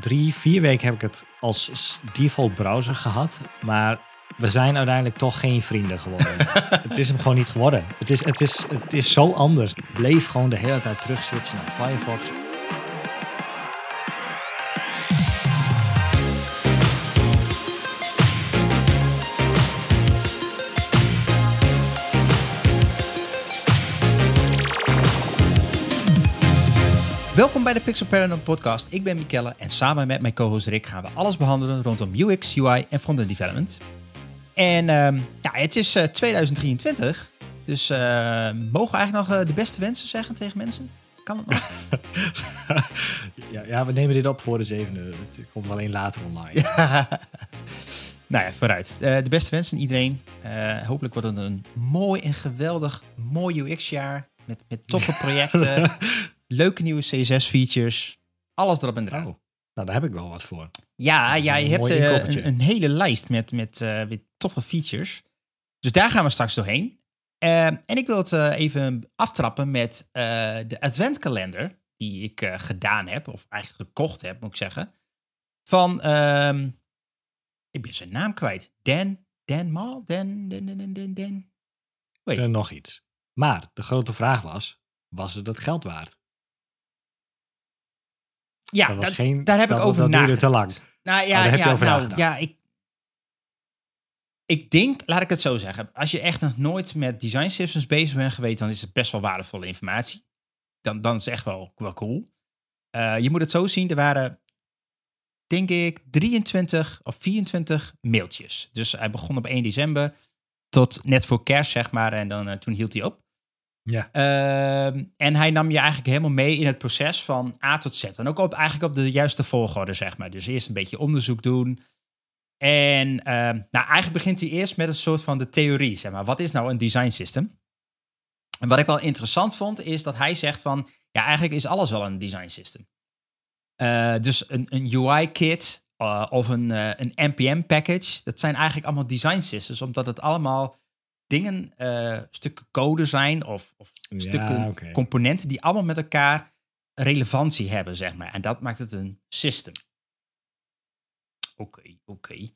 drie, vier weken heb ik het als default browser gehad. Maar we zijn uiteindelijk toch geen vrienden geworden. het is hem gewoon niet geworden. Het is, het, is, het is zo anders. Ik bleef gewoon de hele tijd terug switchen naar Firefox. Bij de Pixel Paranormal podcast. Ik ben Mikelle en samen met mijn co-host Rick gaan we alles behandelen rondom UX, UI en frontend development. En ehm, ja, het is eh, 2023, dus eh, mogen we eigenlijk nog eh, de beste wensen zeggen tegen mensen? Kan het nog? ja, ja, we nemen dit op voor de zevende. Het komt alleen later online. nou ja, vooruit. Eh, de beste wensen aan iedereen. Eh, hopelijk wordt het een mooi en geweldig mooi UX-jaar met, met toffe projecten, leuke nieuwe CSS-features, alles erop en eraan. Oh, nou, daar heb ik wel wat voor. Ja, Dat ja je hebt eh, een, een hele lijst met, met, eh, met toffe features. Dus daar gaan we straks doorheen. Eh, en ik wil het eh, even aftrappen met de adventkalender die ik gedaan heb, of eigenlijk gekocht heb, moet ik zeggen. Van, ehm, ik ben zijn naam kwijt. Dan, Dan Mal? Dan, Dan, Dan, Dan, Dan. Weet En nog iets. Maar de grote vraag was, was het het geld waard? Ja, dat was dat- geen, daar heb dat, ik over dat duurde te nagedacht. lang. Nou ja, Oh, daar heb je ja, over nou, nagedacht. ja ik, ik denk, laat ik het zo zeggen. Als je echt nog nooit met design systems bezig bent geweest, dan is het best wel waardevolle informatie. Dan, dan is het echt wel, wel cool. Eh, je moet het zo zien, er waren, denk ik, 23 of 24 mailtjes. Dus hij begon op 1 december tot net voor kerst, zeg maar. En dan, eh, toen hield hij op. Ja. Ehm, en hij nam je eigenlijk helemaal mee in het proces van A tot Z. En ook op, eigenlijk op de juiste volgorde, zeg maar. Dus eerst een beetje onderzoek doen. En ehm, nou, eigenlijk begint hij eerst met een soort van de theorie, zeg maar. Wat is nou een design system? En wat ik wel interessant vond, is dat hij zegt van... Ja, eigenlijk is alles wel een design system. Eh, dus een, een UI-kit eh, of een, eh, een NPM-package... dat zijn eigenlijk allemaal design systems, omdat het allemaal dingen, eh, stukken code zijn of, of Ja, stukken componenten die allemaal met elkaar relevantie hebben, zeg maar. En dat maakt het een system. Oké, oké.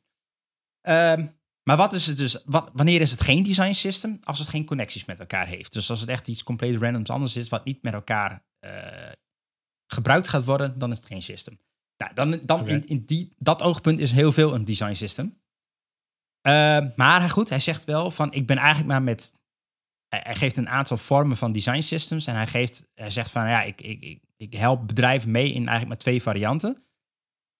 Ehm, maar wat is het dus, wat, wanneer is het geen design system? Als het geen connecties met elkaar heeft. Dus als het echt iets compleet randoms anders is, wat niet met elkaar eh, gebruikt gaat worden, dan is het geen system. Nou, dan, dan in, in die, dat oogpunt is heel veel een design system. Ehm, maar goed, hij zegt wel van, ik ben eigenlijk maar met hij, geeft een aantal vormen van design systems. En hij, geeft, hij zegt van ja, ik, ik, ik, ik help bedrijven mee in eigenlijk maar twee varianten.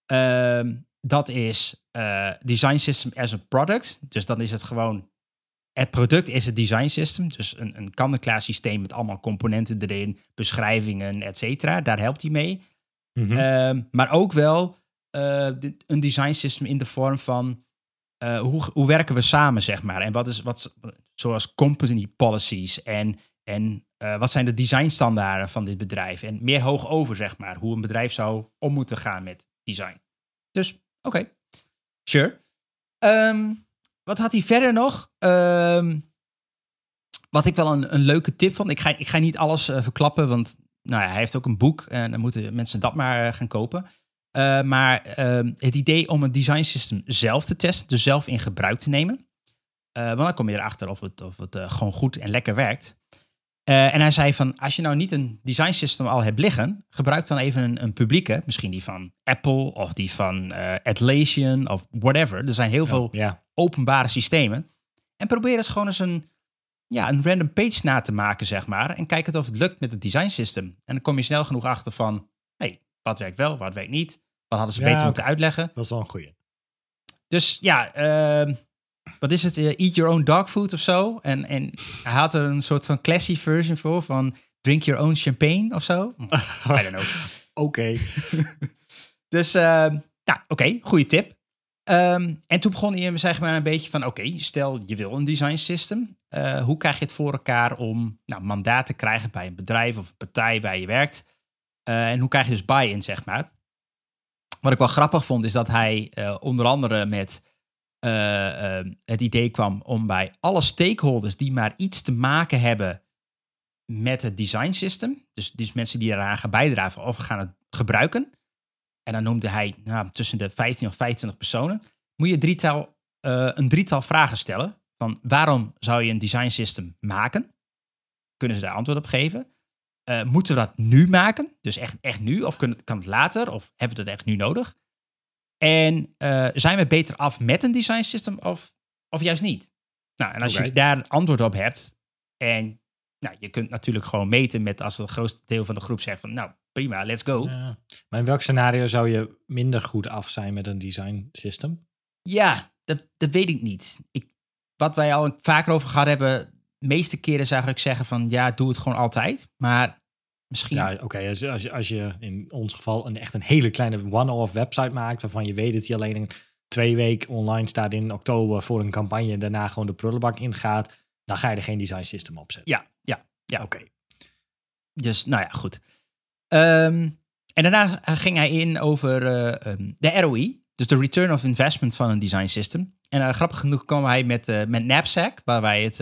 Ehm, dat is eh, design system as a product. Dus dan is het gewoon. Het product is het design system. Dus een, een kant-en-klaar systeem met allemaal componenten erin, beschrijvingen, et cetera. Daar helpt hij mee. Mhm. Ehm, maar ook wel eh, een design system in de vorm van eh, hoe, hoe werken we samen, zeg maar. En wat is wat, zoals company policies en, en eh, wat zijn de designstandaarden van dit bedrijf. En meer hoog over, zeg maar, hoe een bedrijf zou om moeten gaan met design. Dus, oké, sure. Ehm, wat had hij verder nog? Ehm, wat ik wel een, een leuke tip vond. Ik ga, ik ga niet alles eh, verklappen, want nou ja, hij heeft ook een boek en dan moeten mensen dat maar gaan kopen. Uh, maar uh, het idee om een design system zelf te testen, dus zelf in gebruik te nemen. Uh, want dan kom je erachter of het, of het uh, gewoon goed en lekker werkt. En hij zei van, als je nou niet een design system al hebt liggen, gebruik dan even een, een publieke, misschien die van Apple of die van Atlassian of whatever. Er zijn heel Ja, veel ja. openbare systemen. En probeer eens gewoon eens een, ja, een random page na te maken, zeg maar. En kijk het of het lukt met het design system. En dan kom je snel genoeg achter van, hey, wat werkt wel, wat werkt niet. Wat hadden ze Ja, beter moeten uitleggen. Dat is wel een goeie. Dus ja, ehm, wat is het? Eh, eat your own dog food of zo. En, en hij had er een soort van classy version voor van drink your own champagne of zo. I don't know. Oké. Dus, ehm, nou, oké, goede tip. Ehm, en toen begon hij zeg maar een beetje van, oké, stel je wil een design system. Eh, hoe krijg je het voor elkaar om nou, mandaat te krijgen bij een bedrijf of een partij waar je werkt? Eh, en hoe krijg je dus buy-in, zeg maar? Wat ik wel grappig vond, is dat hij eh, onder andere met eh, het idee kwam om bij alle stakeholders die maar iets te maken hebben met het design system, dus, dus mensen die eraan gaan bijdragen of gaan het gebruiken, en dan noemde hij nou, tussen de 15 of 25 personen, moet je drietal, eh, een drietal vragen stellen. Van waarom zou je een design system maken? Kunnen ze daar antwoord op geven? Eh, moeten we dat nu maken? Dus echt, echt nu? Of kan het, kan het later? Of hebben we dat echt nu nodig? En eh, zijn we beter af met een design system of, of juist niet? Nou, en als je daar een antwoord op hebt en nou, je kunt natuurlijk gewoon meten met als het grootste deel van de groep zegt van nou prima, let's go. Ja. Maar in welk scenario zou je minder goed af zijn met een design system? Ja, dat, dat weet ik niet. Ik, wat wij al vaker over gehad hebben, de meeste keren zou ik zeggen van ja, doe het gewoon altijd. Maar misschien. Ja, oké. als, als, je, als je in ons geval een, echt een hele kleine one-off website maakt, waarvan je weet dat die alleen een twee weken online staat in oktober voor een campagne en daarna gewoon de prullenbak ingaat, dan ga je er geen design system op zetten. Ja, ja, ja. Oké. Dus nou ja, goed. Ehm, en daarna ging hij in over eh, ehm, de ROI, dus de return of investment van een design system. En eh, grappig genoeg kwam hij met, eh met Knapsack, waar wij het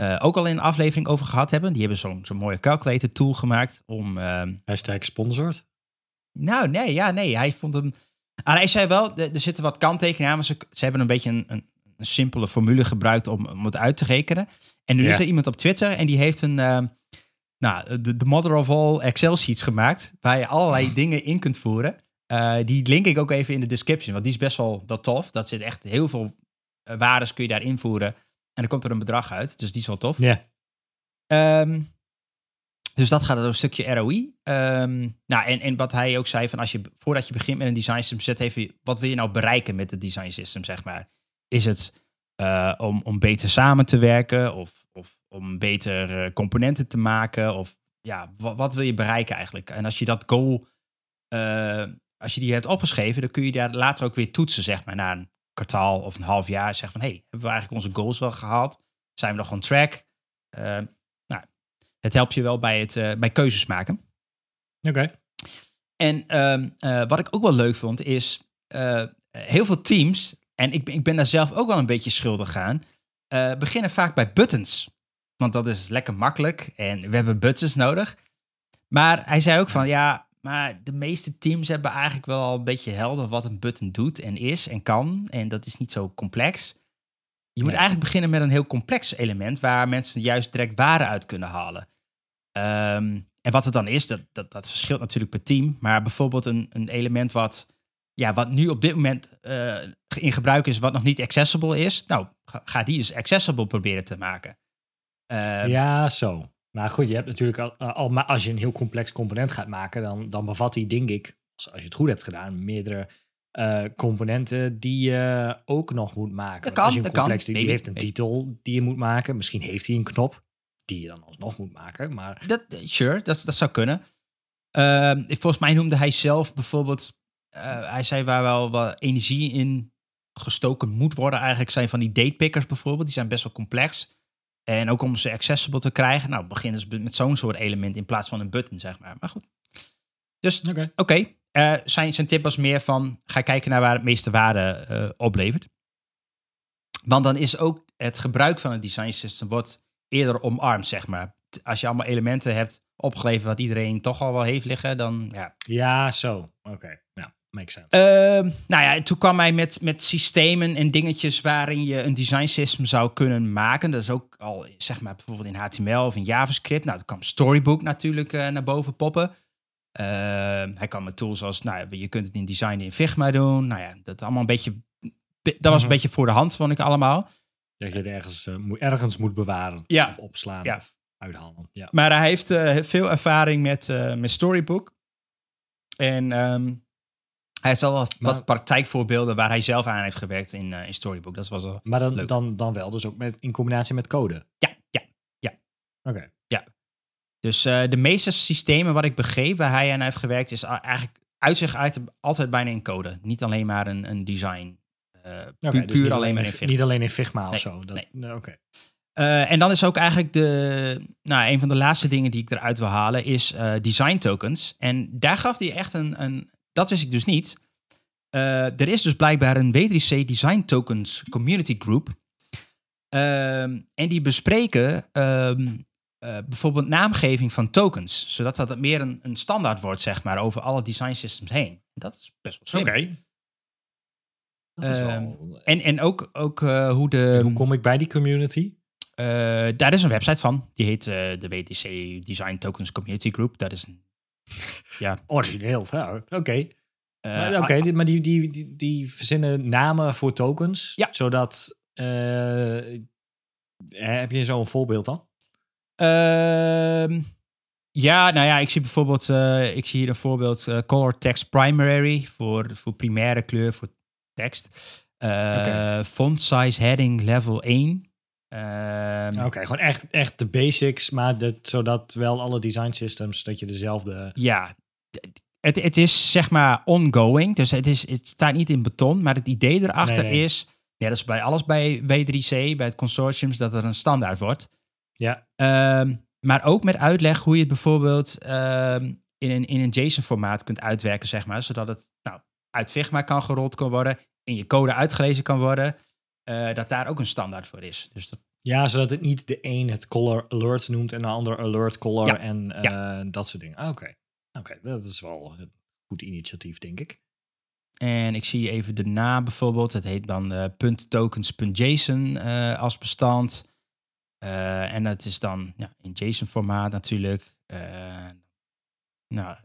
eh, ook al in een aflevering over gehad hebben. Die hebben zo'n zo'n mooie calculator tool gemaakt om ehm, Hashtag sponsored. Nou, nee, ja, nee. Hij vond hem. Ah, hij zei wel, er, er zitten wat kanttekeningen aan, maar ze, ze hebben een beetje een, een, een simpele formule gebruikt om, om het uit te rekenen. En nu Ja. is er iemand op Twitter en die heeft een, eh, nou, de, de mother of all Excel sheets gemaakt, waar je allerlei dingen in kunt voeren. Eh, die link ik ook even in de description, want die is best wel, wel tof. Dat zit echt heel veel eh, waardes kun je daar invoeren. En dan komt er een bedrag uit, dus die is wel tof. Ja. Ehm, dus dat gaat over een stukje ROI. Ehm, nou, en, en wat hij ook zei, van als je, voordat je begint met een design system, zet even, wat wil je nou bereiken met het design system, zeg maar. Is het eh, om, om beter samen te werken of, of om beter componenten te maken? Of ja, wat, wat wil je bereiken eigenlijk? En als je dat goal, eh, als je die hebt opgeschreven, dan kun je daar later ook weer toetsen, zeg maar, na een kwartaal of een half jaar. Zeg van, hey, hebben we eigenlijk onze goals wel gehaald? Zijn we nog on track? Eh, nou, het helpt je wel bij, het, eh, bij keuzes maken. Oké. En ehm, eh, wat ik ook wel leuk vond, is eh, heel veel teams, en ik, ben- ik ben daar zelf ook wel een beetje schuldig aan, beginnen vaak bij buttons. Want dat is lekker makkelijk en we hebben buttons nodig. Maar hij zei ook van, ja, maar de meeste teams hebben eigenlijk wel al een beetje helder wat een button doet en is en kan. En dat is niet zo complex. Je moet eigenlijk beginnen met een heel complex element waar mensen juist direct waarde uit kunnen halen. Ehm, en wat het dan is, dat, dat, dat verschilt natuurlijk per team. Maar bijvoorbeeld een, een element wat, ja, wat nu op dit moment eh, in gebruik is, wat nog niet accessible is. Nou, ga, ga die eens accessible proberen te maken. Ehm, Ja, zo. Maar goed, je hebt natuurlijk al, al maar als je een heel complex component gaat maken, dan, dan bevat die, denk ik, als, als je het goed hebt gedaan, meerdere eh, componenten die je ook nog moet maken. Dat Want als kan, je een dat kan. complex, die, heeft een titel die je moet maken. Misschien heeft hij een knop die je dan alsnog moet maken. Maar Dat, sure, dat, dat zou kunnen. Ehm, volgens mij noemde hij zelf bijvoorbeeld, eh, hij zei waar wel wat energie in gestoken moet worden eigenlijk, zijn van die datepickers bijvoorbeeld. Die zijn best wel complex. En ook om ze accessible te krijgen, nou beginnen ze met zo'n soort element in plaats van een button, zeg maar. Maar goed. Dus oké. Oké, eh, zijn, zijn tip was meer van ga kijken naar waar het meeste waarde eh, oplevert. Want dan is ook het gebruik van een design system wordt eerder omarmd, zeg maar. Als je allemaal elementen hebt opgeleverd wat iedereen toch al wel heeft liggen, dan ja. Ja, zo. Oké. Makes sense. Ehm, nou ja, en toen kwam hij met, met systemen en dingetjes waarin je een design system zou kunnen maken. Dat is ook al, zeg maar, bijvoorbeeld in HTML of in JavaScript. Nou, toen kwam Storybook natuurlijk eh, naar boven poppen. Ehm, hij kwam met tools als, nou, ja, je kunt het in design in Figma doen. Nou ja, dat allemaal een beetje, dat was Mhm. een beetje voor de hand, vond ik allemaal. dat je het ergens, eh, moet, ergens moet bewaren. Ja. Of opslaan. Ja. Of uithalen. Ja. Maar hij heeft eh, veel ervaring met, met Storybook. En ehm, hij heeft wel wat, Maar- wat praktijkvoorbeelden waar hij zelf aan heeft gewerkt in, eh, in Storybook. Dat was wel Maar dan, Leuk. dan, dan wel, dus ook met, in combinatie met code. Ja, ja. Oké. Dus eh, de meeste systemen wat ik begreep waar hij aan heeft gewerkt, is eigenlijk uit zich uit altijd bijna in code. Niet alleen maar een, een design. eh, puur dus puur alleen maar in Fi- Figma. Niet alleen in Figma of zo. Dat, nee. nee, Oké. En dan is ook eigenlijk de, nou, een van de laatste dingen die ik eruit wil halen, is design tokens. En daar gaf hij echt een, een dat wist ik dus niet. Eh, er is dus blijkbaar een W3C Design Tokens Community Group. Ehm, en die bespreken ehm, eh, bijvoorbeeld naamgeving van tokens, zodat dat meer een, een standaard wordt, zeg maar, over alle design systems heen. Dat is best wel Oké. slim. Is Ehm, wel- En, en ook, ook eh, hoe de... Hoe kom ik bij die community? eh, daar is een website van. Die heet eh, de WTC Design Tokens Community Group. Dat is een... Ja. Origineel, oké. eh, Maar, Oké, die- maar die, die, die, die verzinnen namen voor tokens, Ja. zodat... eh, heb je zo'n voorbeeld dan? Ehm, ja, nou ja, ik zie bijvoorbeeld, eh, ik zie hier een voorbeeld, color text primary voor, voor primaire kleur voor tekst. Font size heading level 1. Ehm, Oké, gewoon echt, echt de basics, maar dat, zodat wel alle design systems, dat je dezelfde... Ja, het, het is zeg maar ongoing, dus het, is, het staat niet in beton, maar het idee erachter Nee, nee. is, ja, dat is bij alles bij W3C, bij het consortiums, dat er een standaard wordt. Ja, Ehm, maar ook met uitleg hoe je het bijvoorbeeld ehm, in een, in een JSON-formaat kunt uitwerken, zeg maar. Zodat het nou, uit Figma kan gerold kan worden, in je code uitgelezen kan worden. Eh, dat daar ook een standaard voor is. Dus dat, ja, zodat het niet de een het color alert noemt en de ander alert color Ja, en eh, dat soort dingen. Ah, Oké, Oké, dat is wel een goed initiatief, denk ik. en ik zie even de naam bijvoorbeeld. Het heet dan eh .tokens.json eh, als bestand. En dat is dan ja, in JSON-formaat natuurlijk. Nou,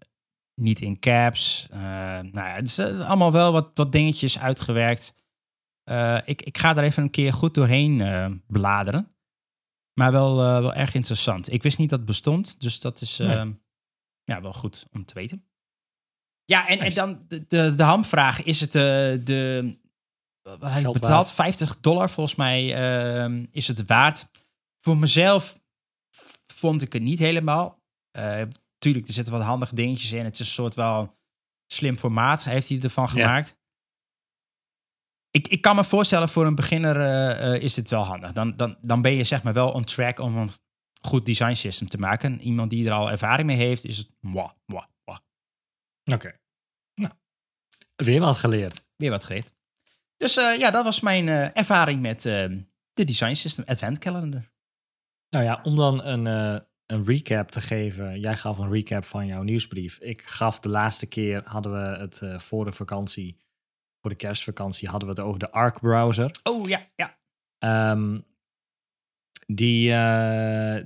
niet in caps. Nou ja, het is allemaal wel wat, wat dingetjes uitgewerkt. Eh, ik, ik ga daar even een keer goed doorheen eh, bladeren. Maar wel, eh, wel erg interessant. Ik wist niet dat het bestond, dus dat is Nee. eh, ja, wel goed om te weten. Ja, en, en dan de, de, de hamvraag. Is het de... Wat Geld betaald? waard. 50 dollar volgens mij eh, is het waard. Voor mezelf vond ik het niet helemaal. Tuurlijk, er zitten wat handige dingetjes in. Het is een soort wel slim formaat, heeft hij ervan Ja. Ik, ik kan me voorstellen, voor een beginner eh, eh, is dit wel handig. Dan, dan, dan ben je zeg maar wel on track om een goed design system te maken. Iemand die er al ervaring mee heeft, is het mwah, mwah, mwah. Oké. Nou, weer wat geleerd. weer wat geleerd. Dus eh, ja, dat was mijn ervaring met de design system Advent Calendar. Nou ja, om dan een, een recap te geven. Jij gaf een recap van jouw nieuwsbrief. Ik gaf de laatste keer, hadden we het voor de vakantie, voor de kerstvakantie, hadden we het over de Arc browser. Oh ja, ja. Ehm, die, eh,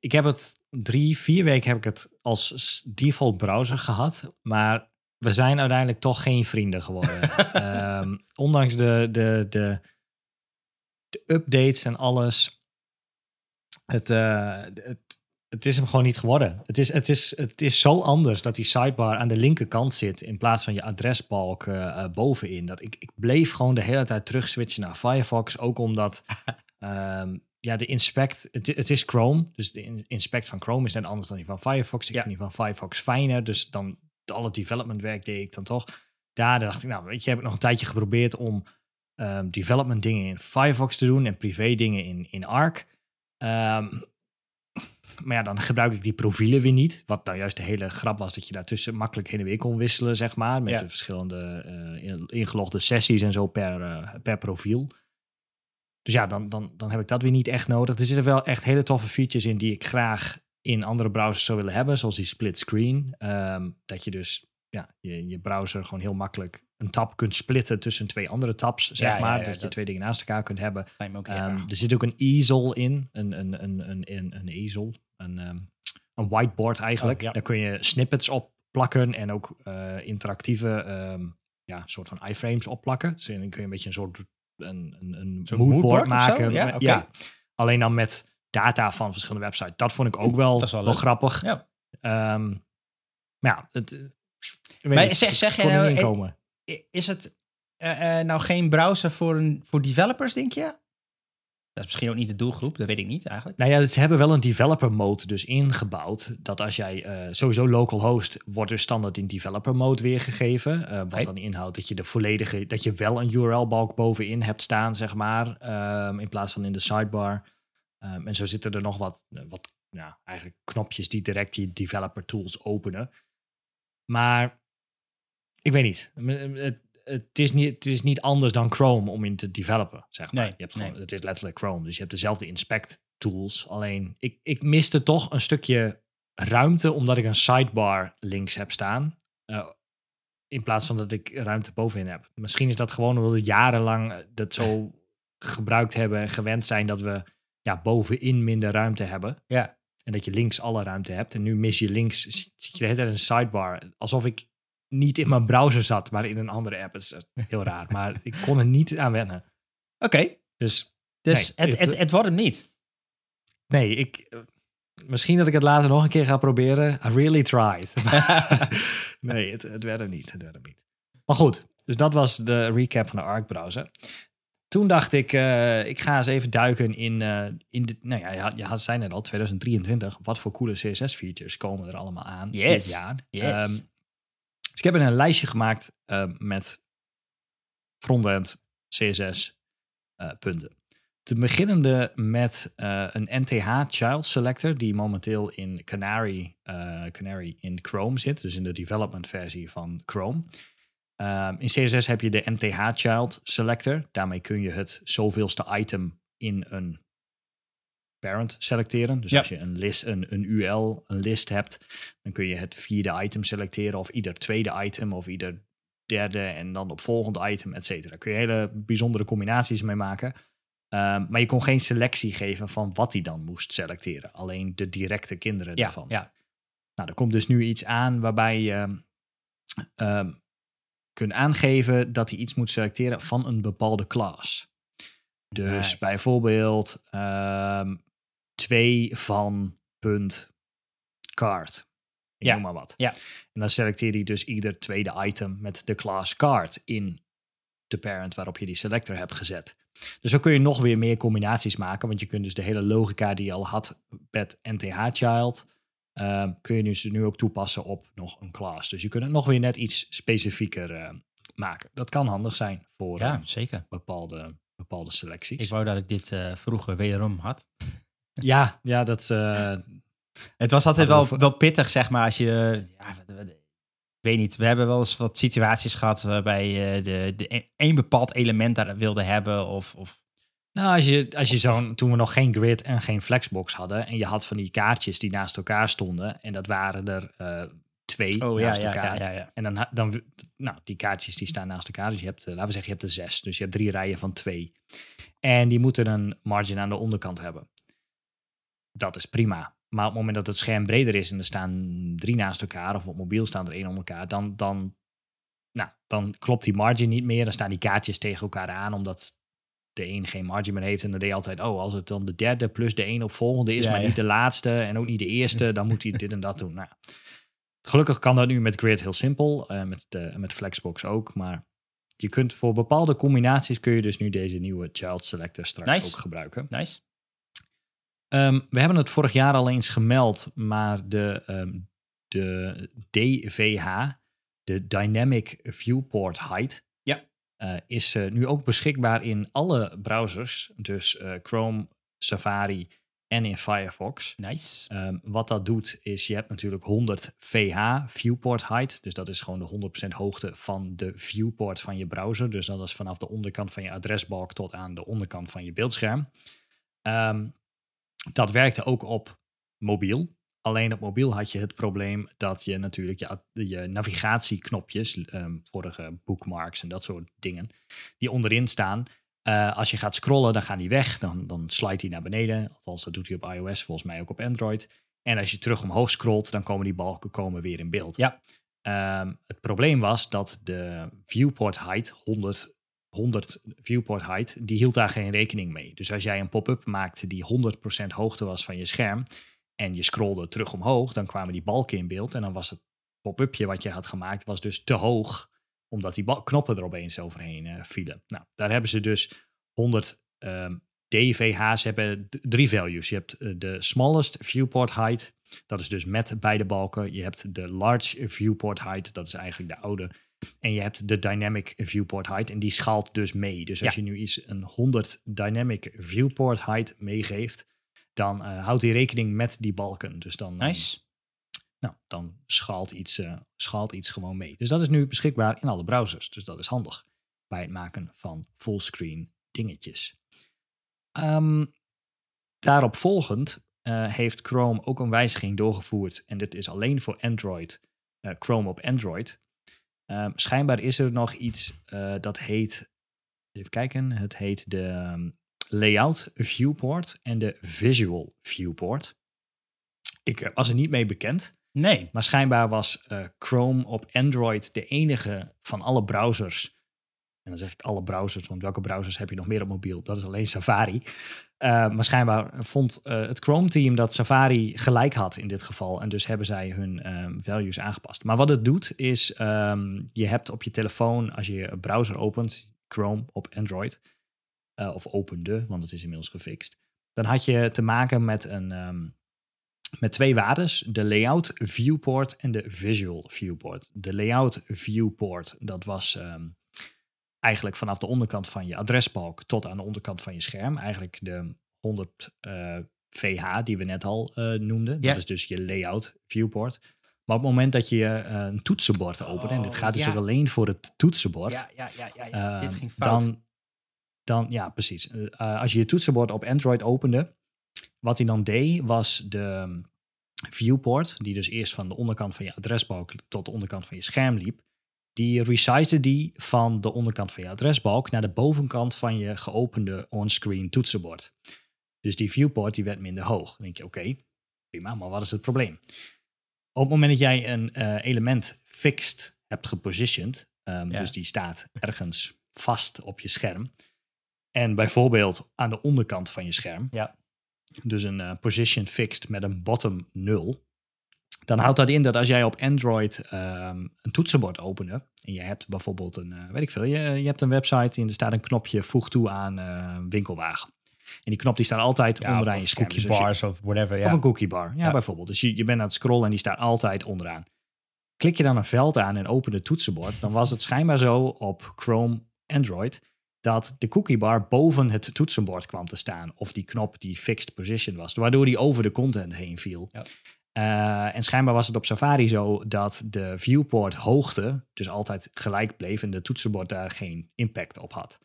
ik- heb het drie, vier weken heb ik het als default browser gehad, maar we zijn uiteindelijk toch geen vrienden geworden. Ehm, ondanks de, de, de, de updates en alles, het, eh, het, het is hem gewoon niet geworden. Het is, het, is, het is zo anders dat die sidebar aan de linkerkant zit in plaats van je adresbalk eh, eh, bovenin. Dat ik, ik bleef gewoon de hele tijd terug switchen naar Firefox, ook omdat ehm, ja, de inspect, het, het is Chrome, dus de in- inspect van Chrome is net anders dan die van Firefox. Ik Ja. vind die van Firefox fijner, dus dan al het development werk deed ik dan toch. Daar dacht ik, nou weet je, heb ik nog een tijdje geprobeerd om ehm, development dingen in Firefox te doen en privé dingen in, in Arc. Ehm, maar ja, dan gebruik ik die profielen weer niet. Wat nou juist de hele grap was, dat je daartussen makkelijk heen en weer kon wisselen, zeg maar. Met Ja. de verschillende in- ingelogde sessies en zo per, eh, per profiel. Dus ja, dan, dan, dan heb ik dat weer niet echt nodig. Er zitten wel echt hele toffe features in die ik graag in andere browsers zou willen hebben. Zoals die split screen. Ehm, dat je dus ja, je, je browser gewoon heel makkelijk een tab kunt splitten tussen twee andere tabs, zeg Ja, ja, maar. ja, dat je twee dingen naast elkaar kunt hebben. Ook Ehm, er zit ook een easel in, een, een, een, een, een, een ezel, een, ehm, een whiteboard eigenlijk. Oh. Daar kun je snippets op plakken en ook eh, interactieve ehm, ja, soort van iframes opplakken. Dus dan kun je een beetje een soort een, een, een Zo'n moodboard maken. Ja, Maar- alleen dan met data van verschillende websites. Dat vond ik ook wel, Dat wel grappig. Ja. Maar ja, het, eh, Maar niet, zeg- zeg kon er nou, Is het eh, eh, nou geen browser voor, een, voor developers, denk je? Dat is misschien ook niet de doelgroep, dat weet ik niet eigenlijk. Nou ja, ze hebben wel een developer mode dus ingebouwd. Dat als jij eh, sowieso local host, wordt dus standaard in developer mode weergegeven. wat dan inhoudt dat je de volledige, dat je wel een URL-balk bovenin hebt staan, zeg maar. ehm, in plaats van in de sidebar. Ehm, en zo zitten er nog wat, wat eigenlijk knopjes die direct je developer tools openen. Maar ik weet niet. Het, het, is niet. het is niet anders dan Chrome om in te developen, zeg maar. Nee, je hebt nee. gewoon, Het is letterlijk Chrome, dus je hebt dezelfde inspect tools. Alleen, ik, ik miste toch een stukje ruimte, omdat ik een sidebar links heb staan. Eh, in plaats van dat ik ruimte bovenin heb. Misschien is dat gewoon omdat we jarenlang eh, dat zo gebruikt hebben en gewend zijn dat we ja, bovenin minder ruimte hebben. Ja. En dat je links alle ruimte hebt. En nu mis je links, zie je de hele tijd een sidebar. Alsof ik niet in mijn browser zat, maar in een andere app. Het is eh, heel raar, maar ik kon er niet aan wennen. Oké, Dus dus Nee, het, het- het, wordt hem niet. nee, ik, eh, misschien dat ik het later nog een keer ga proberen. I really tried. nee, het, het werd hem niet. Het werd hem niet. Maar goed, dus dat was de recap van de Arc browser. Toen dacht ik, eh, ik ga eens even duiken in, in de, nou ja, je had, je had, zei net al, 2023. Wat voor coole CSS-features komen er allemaal aan Yes. dit jaar? Yes. Ehm, dus ik heb een lijstje gemaakt eh, met frontend CSS eh, punten. Te beginnende met eh, een NTH Child Selector, die momenteel in Canary, Canary in Chrome zit, dus in de development versie van Chrome. Ehm, in CSS heb je de NTH Child Selector. Daarmee kun je het zoveelste item in een parent selecteren. Dus Ja. als je een, list, een, een UL, een list hebt, dan kun je het vierde item selecteren of ieder tweede item of ieder derde en dan op volgende item, et cetera. Daar kun je hele bijzondere combinaties mee maken. Ehm, maar je kon geen selectie geven van wat hij dan moest selecteren. Alleen de directe kinderen Ja, daarvan. ja. Nou, er komt dus nu iets aan waarbij je ehm, kunt aangeven dat hij iets moet selecteren van een bepaalde class. Dus Nice. bijvoorbeeld ehm, twee van punt card. Ik Ja, noem maar wat. ja. En dan selecteer hij dus ieder tweede item met de class card in de parent waarop je die selector hebt gezet. Dus zo kun je nog weer meer combinaties maken, want je kunt dus de hele logica die je al had met NTH Child, ehm, kun je dus nu ook toepassen op nog een class. Dus je kunt het nog weer net iets specifieker eh, maken. Dat kan handig zijn voor Ja, eh, zeker. bepaalde, bepaalde selecties. Ik wou dat ik dit eh, vroeger wederom had. Ja, ja, dat. eh, Het was altijd wel, wel pittig, zeg maar, als je... Ja, weet niet, we hebben wel eens wat situaties gehad waarbij je de, de een- één bepaald element daar wilde hebben. Of, of nou, als je, als je zo'n. Toen we nog geen grid en geen flexbox hadden. en je had van die kaartjes die naast elkaar stonden. en dat waren er eh, twee oh naast ja, elkaar. ja, ja. En dan, dan, nou, die kaartjes die staan naast elkaar. Dus je hebt, eh, laten we zeggen, je hebt er zes. Dus je hebt drie rijen van twee. En die moeten een margin aan de onderkant hebben. Dat is prima. Maar op het moment dat het scherm breder is en er staan drie naast elkaar, of op mobiel staan er één om elkaar, dan, dan, nou, dan klopt die margin niet meer. Dan staan die kaartjes tegen elkaar aan, omdat de een geen margin meer heeft. En dan deed je altijd, oh, als het dan de derde plus de een op volgende is, Ja, maar ja. niet de laatste en ook niet de eerste, dan moet hij dit en dat doen. Nou, gelukkig kan dat nu met Grid heel simpel, eh, met, de, met Flexbox ook, maar je kunt voor bepaalde combinaties kun je dus nu deze nieuwe Child Selector straks Nice. ook gebruiken. Nice. Ehm, we hebben het vorig jaar al eens gemeld, maar de, ehm, de DVH, de Dynamic Viewport Height, Ja. eh, is eh, nu ook beschikbaar in alle browsers. Dus eh, Chrome, Safari en in Firefox. Nice. Ehm, wat dat doet, is je hebt natuurlijk 100 VH, viewport height. Dus dat is gewoon de 100% hoogte van de viewport van je browser. Dus dat is vanaf de onderkant van je adresbalk tot aan de onderkant van je beeldscherm. Ehm, dat werkte ook op mobiel. Alleen op mobiel had je het probleem dat je natuurlijk je, navigatieknopjes, ehm vorige bookmarks en dat soort dingen, die onderin staan, eh, als je gaat scrollen, dan gaan die weg. Dan, dan slide die naar beneden. Althans, dat doet hij op iOS, volgens mij ook op Android. En als je terug omhoog scrolt, dan komen die balken komen weer in beeld. Ja. Ehm, het probleem was dat de viewport height, 100, 100 viewport height, die hield daar geen rekening mee. Dus als jij een pop-up maakte die 100% hoogte was van je scherm en je scrolde terug omhoog, dan kwamen die balken in beeld en dan was het pop-upje wat je had gemaakt was dus te hoog omdat die knoppen er opeens overheen eh, vielen. Nou, daar hebben ze dus 100 ehm, DVH's hebben drie values. Je hebt eh, de smallest viewport height, dat is dus met beide balken. Je hebt de large viewport height, dat is eigenlijk de oude. En je hebt de dynamic viewport height en die schaalt dus mee. Dus als Ja. je nu iets een 100 dynamic viewport height meegeeft, dan eh, houdt hij rekening met die balken. Dus dan, eh, Nice. nou, dan schaalt iets, eh, schaalt iets gewoon mee. Dus dat is nu beschikbaar in alle browsers. Dus dat is handig bij het maken van fullscreen dingetjes. Ehm, daarop volgend eh, heeft Chrome ook een wijziging doorgevoerd. En dit is alleen voor Android. Chrome op Android. Ehm, schijnbaar is er nog iets eh, dat heet, even kijken, het heet de ehm, Layout Viewport en de Visual Viewport. Ik eh, was er niet mee bekend, Nee. maar schijnbaar was eh, Chrome op Android de enige van alle browsers. En dan zeg ik alle browsers, want welke browsers heb je nog meer op mobiel? Dat is alleen Safari. Uh, maar schijnbaar vond uh, het Chrome-team dat Safari gelijk had in dit geval. En dus hebben zij hun um, values aangepast. Maar wat het doet is, um, je hebt op je telefoon, als je een browser opent, Chrome op Android, uh, of opende, want het is inmiddels gefixt, dan had je te maken met, een, um, met twee waardes, de layout viewport en de visual viewport. De layout viewport, dat was eigenlijk vanaf de onderkant van je adresbalk tot aan de onderkant van je scherm. Eigenlijk de 100 uh, VH die we net al uh, noemden. Ja. Dat is dus je layout viewport. Maar op het moment dat je uh, een toetsenbord opent, en dit gaat dus ja. alleen voor het toetsenbord, Ja, ja, ja, ja, ja. Dit ging fout. dan, dan, ja, precies. Als je je toetsenbord op Android opende, wat hij dan deed, was de viewport, die dus eerst van de onderkant van je adresbalk tot de onderkant van je scherm liep, die resized die van de onderkant van je adresbalk naar de bovenkant van je geopende onscreen toetsenbord. Dus die viewport die werd minder hoog. Dan denk je, oké, okay, prima, maar wat is het probleem? Op het moment dat jij een uh, element fixed hebt gepositioned, um, Ja. dus die staat ergens vast op je scherm, en bijvoorbeeld aan de onderkant van je scherm, Ja. dus een uh, position fixed met een bottom 0, dan houdt dat in dat als jij op Android um, een toetsenbord opende en je hebt bijvoorbeeld een, uh, weet ik veel, je, je hebt een website en er staat een knopje voeg toe aan uh, winkelwagen. En die knop die staat altijd Ja, onderaan of je scherm. cookie Dus je- bars of whatever. Ja. of een cookie bar, ja, Ja. bijvoorbeeld. Dus je, je bent aan het scrollen en die staat altijd onderaan. Klik je dan een veld aan en open het toetsenbord, dan was het schijnbaar zo op Chrome Android dat de cookie bar boven het toetsenbord kwam te staan. Of die knop die fixed position was, waardoor die over de content heen viel. Ja. Uh, en schijnbaar was het op Safari zo dat de viewport hoogte dus altijd gelijk bleef en de toetsenbord daar geen impact op had.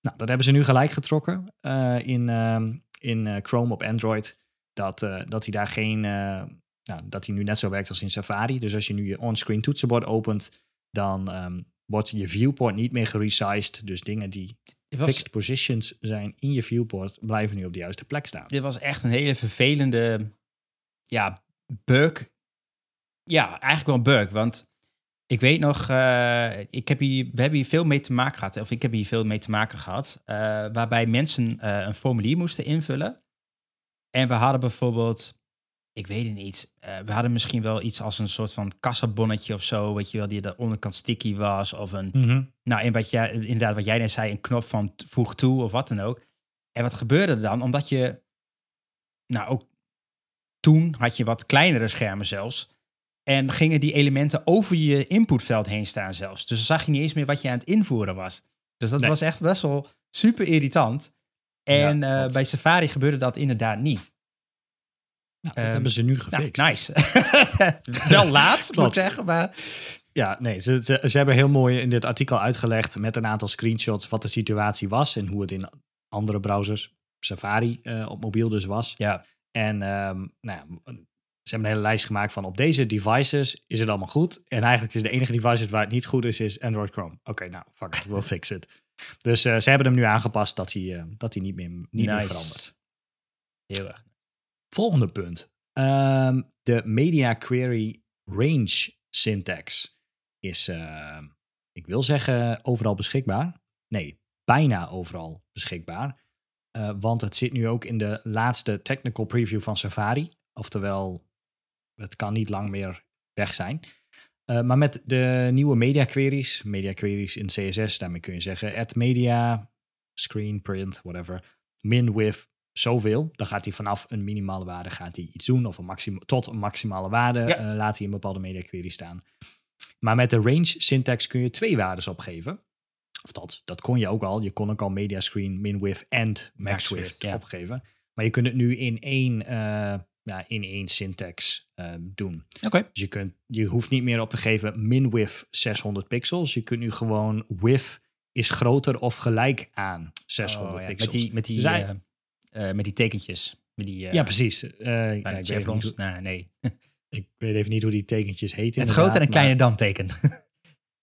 Nou, dat hebben ze nu gelijk getrokken uh, in, uh, in uh, Chrome op Android. Dat, dat hij daar geen. nou, dat hij nu net zo werkt als in Safari. Dus als je nu je onscreen toetsenbord opent, dan um, wordt je viewport niet meer geresized. Dus dingen die was, fixed positions zijn in je viewport, blijven nu op de juiste plek staan. dit was echt een hele vervelende ja, bug. Ja, eigenlijk wel een bug. Want ik weet nog, uh, ik heb hier, we hebben hier veel mee te maken gehad. Of ik heb hier veel mee te maken gehad. Uh, waarbij mensen uh, een formulier moesten invullen. En we hadden bijvoorbeeld, ik weet het niet. eh, we hadden misschien wel iets als een soort van kassabonnetje of zo. Weet je wel, die de onderkant sticky was. Of een, Mm -hmm. nou, en wat jij, inderdaad, wat jij net zei, een knop van voeg toe of wat dan ook. En wat gebeurde er dan? Omdat je, nou ook toen had je wat kleinere schermen zelfs. En gingen die elementen over je inputveld heen staan zelfs. Dus dan zag je niet eens meer wat je aan het invoeren was. Dus dat Nee. was echt best wel super irritant. En Ja, eh, bij Safari gebeurde dat inderdaad niet. Nou, dat Ehm, hebben ze nu Nou, gefixt. nice. Wel laat, moet ik zeggen. Maar Ja, nee, ze, ze, ze hebben heel mooi in dit artikel uitgelegd met een aantal screenshots wat de situatie was en hoe het in andere browsers, Safari eh, op mobiel dus was. ja, En ehm, nou ja, ze hebben een hele lijst gemaakt van op deze devices is het allemaal goed. En eigenlijk is de enige device waar het niet goed is, is Android Chrome. Oké, nou, fuck it, we'll fix it. Dus eh, ze hebben hem nu aangepast dat hij, eh, dat hij niet, meer, niet meer verandert. heel erg. Volgende punt. Ehm, de Media Query Range syntax is, ik wil zeggen, overal beschikbaar. Nee, bijna overal beschikbaar. Eh, want het zit nu ook in de laatste technical preview van Safari. Oftewel, het kan niet lang meer weg zijn. Eh, maar met de nieuwe media queries, media queries in CSS, daarmee kun je zeggen, add media, screen, print, whatever, min with zoveel. Dan gaat hij vanaf een minimale waarde gaat hij iets doen, of een maxima, tot een maximale waarde Ja. eh, laat hij een bepaalde media query staan. Maar met de range syntax kun je twee waarden opgeven. Of dat, dat kon je ook al. Je kon ook al media screen, min width en max width ja. opgeven. Maar je kunt het nu in één, eh, ja, in één syntax eh, doen. Oké. Dus je, kunt, je hoeft niet meer op te geven min width 600 pixels. Je kunt nu gewoon width is groter of gelijk aan 600 Oh, ja. pixels. Met die, met die, Dus hij- eh, eh, met die tekentjes. Met die, ja, precies. Ja, bij ik, weet hoe, Nou, nee. ik weet even niet hoe die tekentjes heten. Het grote en inderdaad, kleine danteken.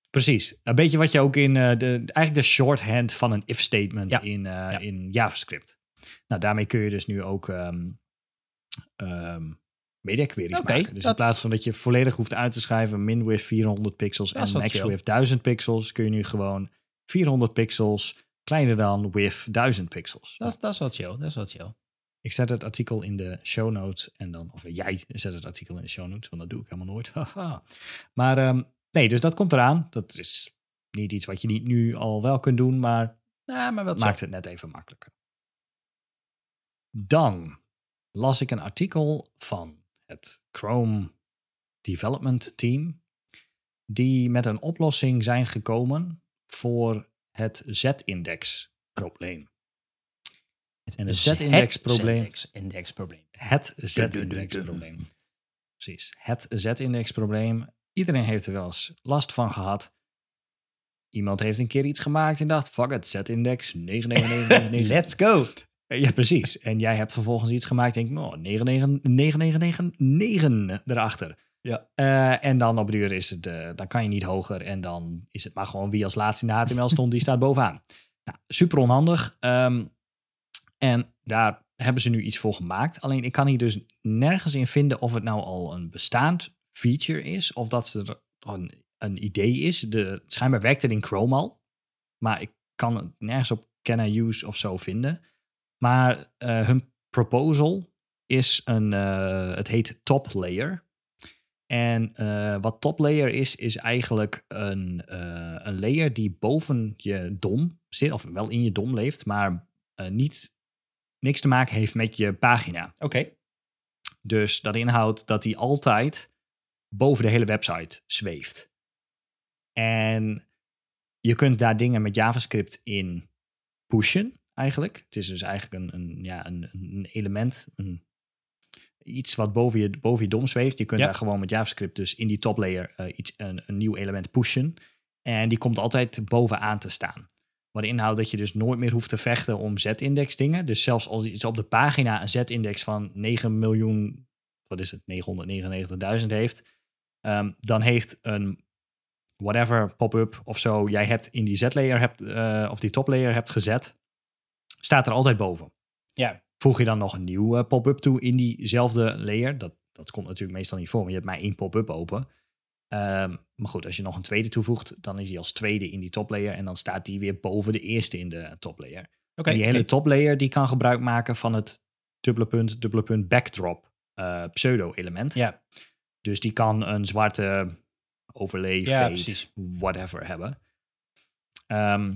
Precies. Een beetje wat je ook in eh, de, eigenlijk de shorthand van een if statement Ja. in, eh, Ja. in JavaScript. Nou, daarmee kun je dus nu ook media queries Oké, maken. Dus in plaats van dat je volledig hoeft uit te schrijven min width 400 pixels Dat en max chill. width 1000 pixels, kun je nu gewoon 400 pixels kleiner dan width 1000 pixels. Dat, is- dat is wel chill. Dat is wel chill. Ik zet het artikel in de show notes en dan, of jij zet het artikel in de show notes, want dat doe ik helemaal nooit. Haha. maar ehm, nee, dus dat komt eraan. Dat is niet iets wat je niet nu al wel kunt doen, maar Nou, maar maakt het net even makkelijker. Dan las ik een artikel van het Chrome Development Team, die met een oplossing zijn gekomen voor het Z-index probleem. En het Z-index probleem. Het Z-index probleem. Precies. Het Z-index probleem. Iedereen heeft er wel eens last van gehad. Iemand heeft een keer iets gemaakt en dacht: fuck it, Z-index 99999. Let's go. Ja, precies. En jij hebt vervolgens iets gemaakt en denk: oh, 9999 erachter. Ja. Eh, en dan op de duur is het, eh, dan kan je niet hoger. En dan is het maar gewoon wie als laatste in de HTML stond, die staat bovenaan. Nou, super onhandig. Ehm, en daar hebben ze nu iets voor gemaakt. Alleen ik kan hier dus nergens in vinden of het nou al een bestaand feature is. Of dat er een, een idee is. De, schijnbaar werkt het in Chrome al. Maar ik kan het nergens op can I use of zo vinden. Maar eh, hun proposal is een, eh, het heet top layer. En eh, wat top layer is, is eigenlijk een, een layer die boven je DOM zit, of wel in je DOM leeft, maar niet, niks te maken heeft met je pagina. Oké. Dus dat inhoudt dat hij altijd boven de hele website zweeft. En je kunt daar dingen met JavaScript in pushen, eigenlijk. Het is dus eigenlijk een, een, ja, een, een element, een, iets wat boven je, boven je DOM zweeft. Je kunt Ja. daar gewoon met JavaScript dus in die top layer eh, iets, een, een nieuw element pushen. En die komt altijd bovenaan te staan. Wat inhoudt dat je dus nooit meer hoeft te vechten om z-index dingen. Dus zelfs als iets op de pagina een z-index van 9 miljoen, wat is het, 999.000 heeft, ehm, dan heeft een whatever pop-up of zo, jij hebt in die z-layer hebt, eh, of die top-layer hebt gezet, staat er altijd boven. Ja. Voeg je dan nog een nieuw eh, pop-up toe in diezelfde layer, dat, dat komt natuurlijk meestal niet voor, want je hebt maar één pop-up open. Ehm, maar goed, als je nog een tweede toevoegt, dan is die als tweede in die toplayer en dan staat die weer boven de eerste in de toplayer. Oké. En die hele oké. toplayer die kan gebruik maken van het dubbele punt, dubbele punt backdrop eh, pseudo-element. Ja. Dus die kan een zwarte overlay, Ja, fade, precies. whatever hebben. Ehm,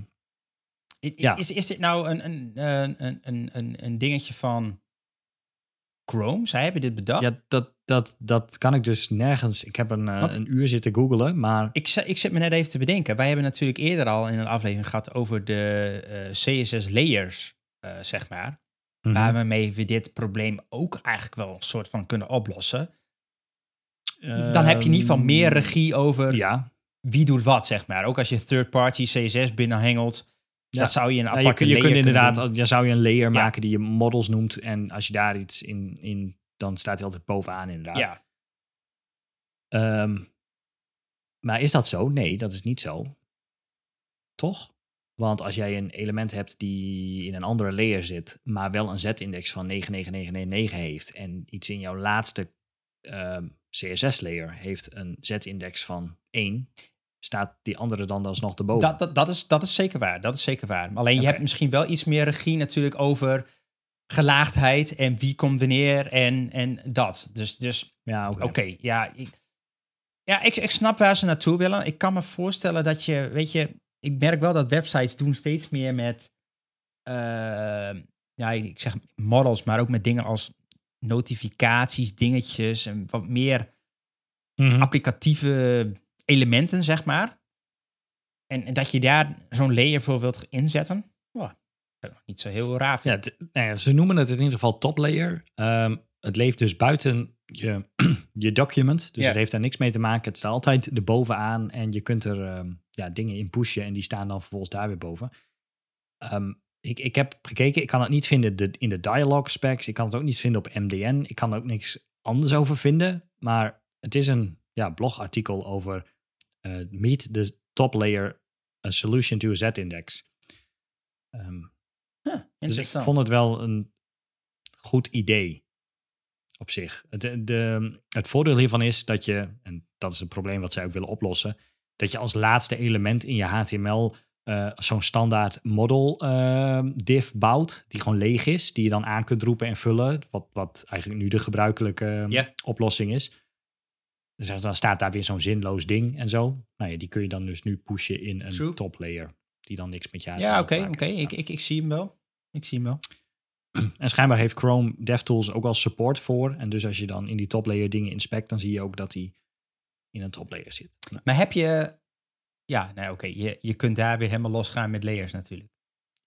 I- Ja. Is, is dit nou een, een, een, een- een, een, dingetje van Chrome? Zij hebben dit bedacht? ja, dat, dat, dat kan ik dus nergens. Ik heb een, eh, Want- een uur zitten googlen, maar Ik, ik zit me net even te bedenken. Wij hebben natuurlijk eerder al in een aflevering gehad over de eh, CSS layers, eh, zeg maar. Mhm. Waarmee we dit probleem ook eigenlijk wel een soort van kunnen oplossen. Dan heb je in ieder geval meer Ehm, regie over Ja, wie doet wat, zeg maar. Ook als je third-party CSS binnenhengelt, Ja. dat zou je een Ja, aparte je, kun- je layer kunt inderdaad, doen. ja, zou je een layer Ja. maken die je models noemt. En als je daar iets in, in dan staat hij altijd bovenaan inderdaad. Ja, Ehm, maar is dat zo? Nee, dat is niet zo. Toch? Want als jij een element hebt die in een andere layer zit, maar wel een z-index van 99999 heeft en iets in jouw laatste ehm, CSS-layer heeft een z-index van 1, staat die andere dan alsnog erboven. dat, dat, dat, is, dat is zeker waar. Dat is zeker waar. Alleen je hebt misschien wel iets meer regie natuurlijk over gelaagdheid en wie komt wanneer en, en dat. Dus, dus ja, oké. Oké, ja. Ik, ja, ik, ik snap waar ze naartoe willen. Ik kan me voorstellen dat je, weet je, ik merk wel dat websites doen steeds meer met, eh, ja, ik zeg models, maar ook met dingen als notificaties, dingetjes en wat meer Mhm. applicatieve elementen, zeg maar. En, en dat je daar zo'n layer voor wilt inzetten, dat is niet zo heel raar. Ja, nou ja, ze noemen het in ieder geval top layer. Ehm, het leeft dus buiten je, je document. Dus het heeft daar niks mee te maken. Het staat altijd erbovenaan en je kunt er ehm, ja, dingen in pushen en die staan dan vervolgens daar weer boven. Ehm, ik, ik heb gekeken, ik kan het niet vinden de- in de dialog specs. Ik kan het ook niet vinden op MDN. Ik kan er ook niks anders over vinden. Maar het is een ja, blogartikel over eh, Meet the top layer a solution to a z-index. Ehm, Huh, dus ik vond het wel een goed idee op zich. Het, de, het voordeel hiervan is dat je, en dat is het probleem wat zij ook willen oplossen, dat je als laatste element in je HTML eh, zo'n standaard model eh, div bouwt, die gewoon leeg is, die je dan aan kunt roepen en vullen, wat, wat eigenlijk nu de gebruikelijke Ja. oplossing is. Dus dan staat daar weer zo'n zinloos ding en zo. Nou ja, die kun je dan dus nu pushen in een True. top layer, die dan niks met je ja, oké, oké. Ik, ik, ik zie hem wel. Ik zie hem wel. En schijnbaar heeft Chrome DevTools ook al support voor. En dus als je dan in die top layer dingen inspect, dan zie je ook dat die in een top layer zit. Nou, Maar heb je... Ja, nou oké. Je, je kunt daar weer helemaal losgaan met layers natuurlijk.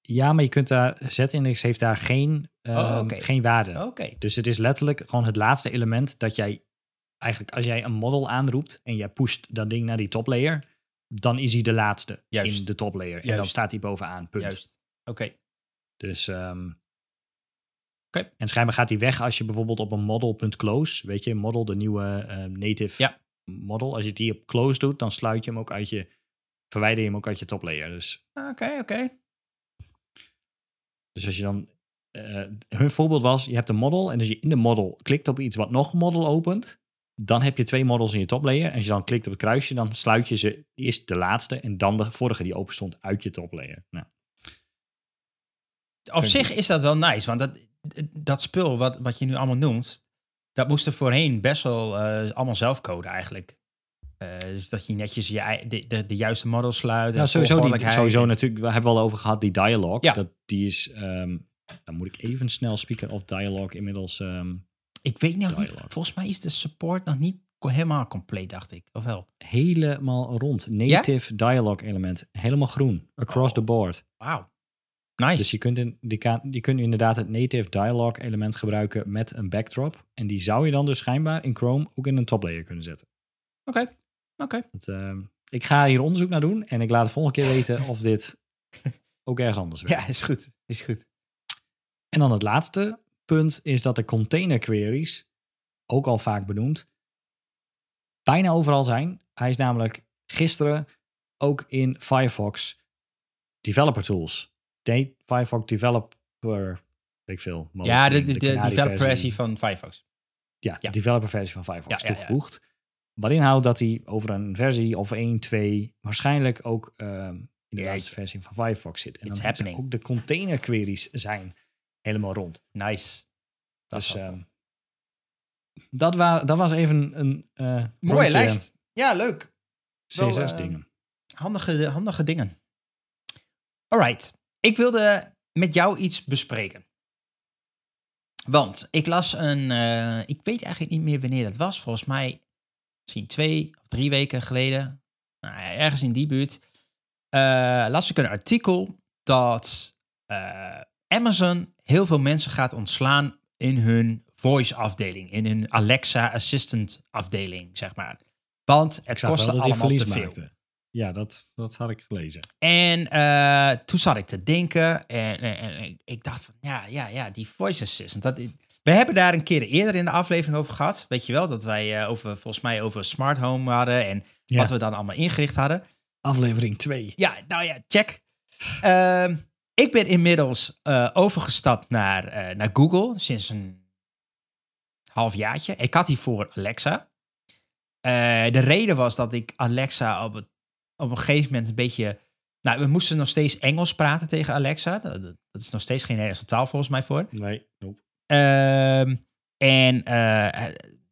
Ja, maar je kunt daar, Z-index heeft daar geen, ehm, Oh, oké. geen waarde. Oké. Dus het is letterlijk gewoon het laatste element dat jij eigenlijk, als jij een model aanroept en jij pusht dat ding naar die top layer, dan is hij de laatste Juist. in de top layer. En dan staat hij bovenaan, punt. Juist. Oké. Dus, ehm, Oké. En schijnbaar gaat hij weg als je bijvoorbeeld op een model.close, weet je, model, de nieuwe ehm, native Ja. model, als je die op close doet, dan sluit je hem ook uit je, verwijder je hem ook uit je top layer. Dus, Oké, oké. dus als je dan, eh, hun voorbeeld was, je hebt een model en als je in de model klikt op iets wat nog een model opent, dan heb je twee models in je top layer. En als je dan klikt op het kruisje, dan sluit je ze eerst de laatste en dan de vorige die open stond uit je top layer. Nou, Op zich is dat wel nice, want dat, dat spul wat, wat je nu allemaal noemt, dat moest er voorheen best wel eh, allemaal zelf coden eigenlijk. Eh, dus dat je netjes je, de, de, de juiste model sluit. en Nou, sowieso, die, sowieso natuurlijk, we hebben wel over gehad, die dialogue. Ja. Dat, die is, ehm, dan moet ik even snel speaker of dialogue inmiddels. ehm, Ik weet nog niet, volgens mij is de support nog niet helemaal compleet, dacht ik. Of wel? helemaal rond. Native dialogue element, helemaal groen, across Oh. the board. Wauw. Nice. Dus je kunt, in, die, ka- die kunt inderdaad het native dialogue element gebruiken met een backdrop. En die zou je dan dus schijnbaar in Chrome ook in een top layer kunnen zetten. Oké. Oké. Het, ehm, ik ga hier onderzoek naar doen en ik laat de volgende keer weten of dit ook ergens anders werkt. Ja, is goed. Is goed. En dan het laatste punt is dat de container queries, ook al vaak benoemd, bijna overal zijn. Hij is namelijk gisteren ook in Firefox Developer Tools. De Firefox Developer, weet ik veel. Ja, de, de, de developer versie van Firefox. Ja, Ja. de developer versie van Firefox Ja, ja, ja. Wat inhoudt dat hij over een versie of 1, 2, waarschijnlijk ook ehm, in de Ja, laatste versie van Firefox zit. En dan happening. ook de container queries zijn helemaal rond. Nice. Dat Dus ehm, dat, wa dat was even een eh Mooie rondje lijst. Ja, leuk. Wel, CSS eh, dingen. Handige, handige dingen. Alright. Ik wilde met jou iets bespreken. Want ik las een. eh, ik weet eigenlijk niet meer wanneer dat was. Volgens mij misschien twee of drie weken geleden. Nou, ergens in die buurt. eh, las ik een artikel dat eh, Amazon heel veel mensen gaat ontslaan in hun voice afdeling. In hun Alexa Assistant afdeling, zeg maar. Want het kostte allemaal te veel. maakte. Ja, dat, dat had ik gelezen. En eh, toen zat ik te denken en, en- en ik dacht van, ja, ja, ja, die voice assistant. Dat, we hebben daar een keer eerder in de aflevering over gehad. Weet je wel, dat wij eh, over, volgens mij over smart home hadden en Ja. wat we dan allemaal ingericht hadden. Aflevering 2. Ja, nou ja, check. Ehm, ik ben inmiddels eh, overgestapt naar, eh, naar Google sinds een halfjaartje. Ik had hiervoor Alexa. De reden was dat ik Alexa op, het, op een gegeven moment een beetje... Nou, we moesten nog steeds Engels praten tegen Alexa. Dat, dat is nog steeds geen Nederlandse taal volgens mij voor. Nee, nope. Ehm, en eh,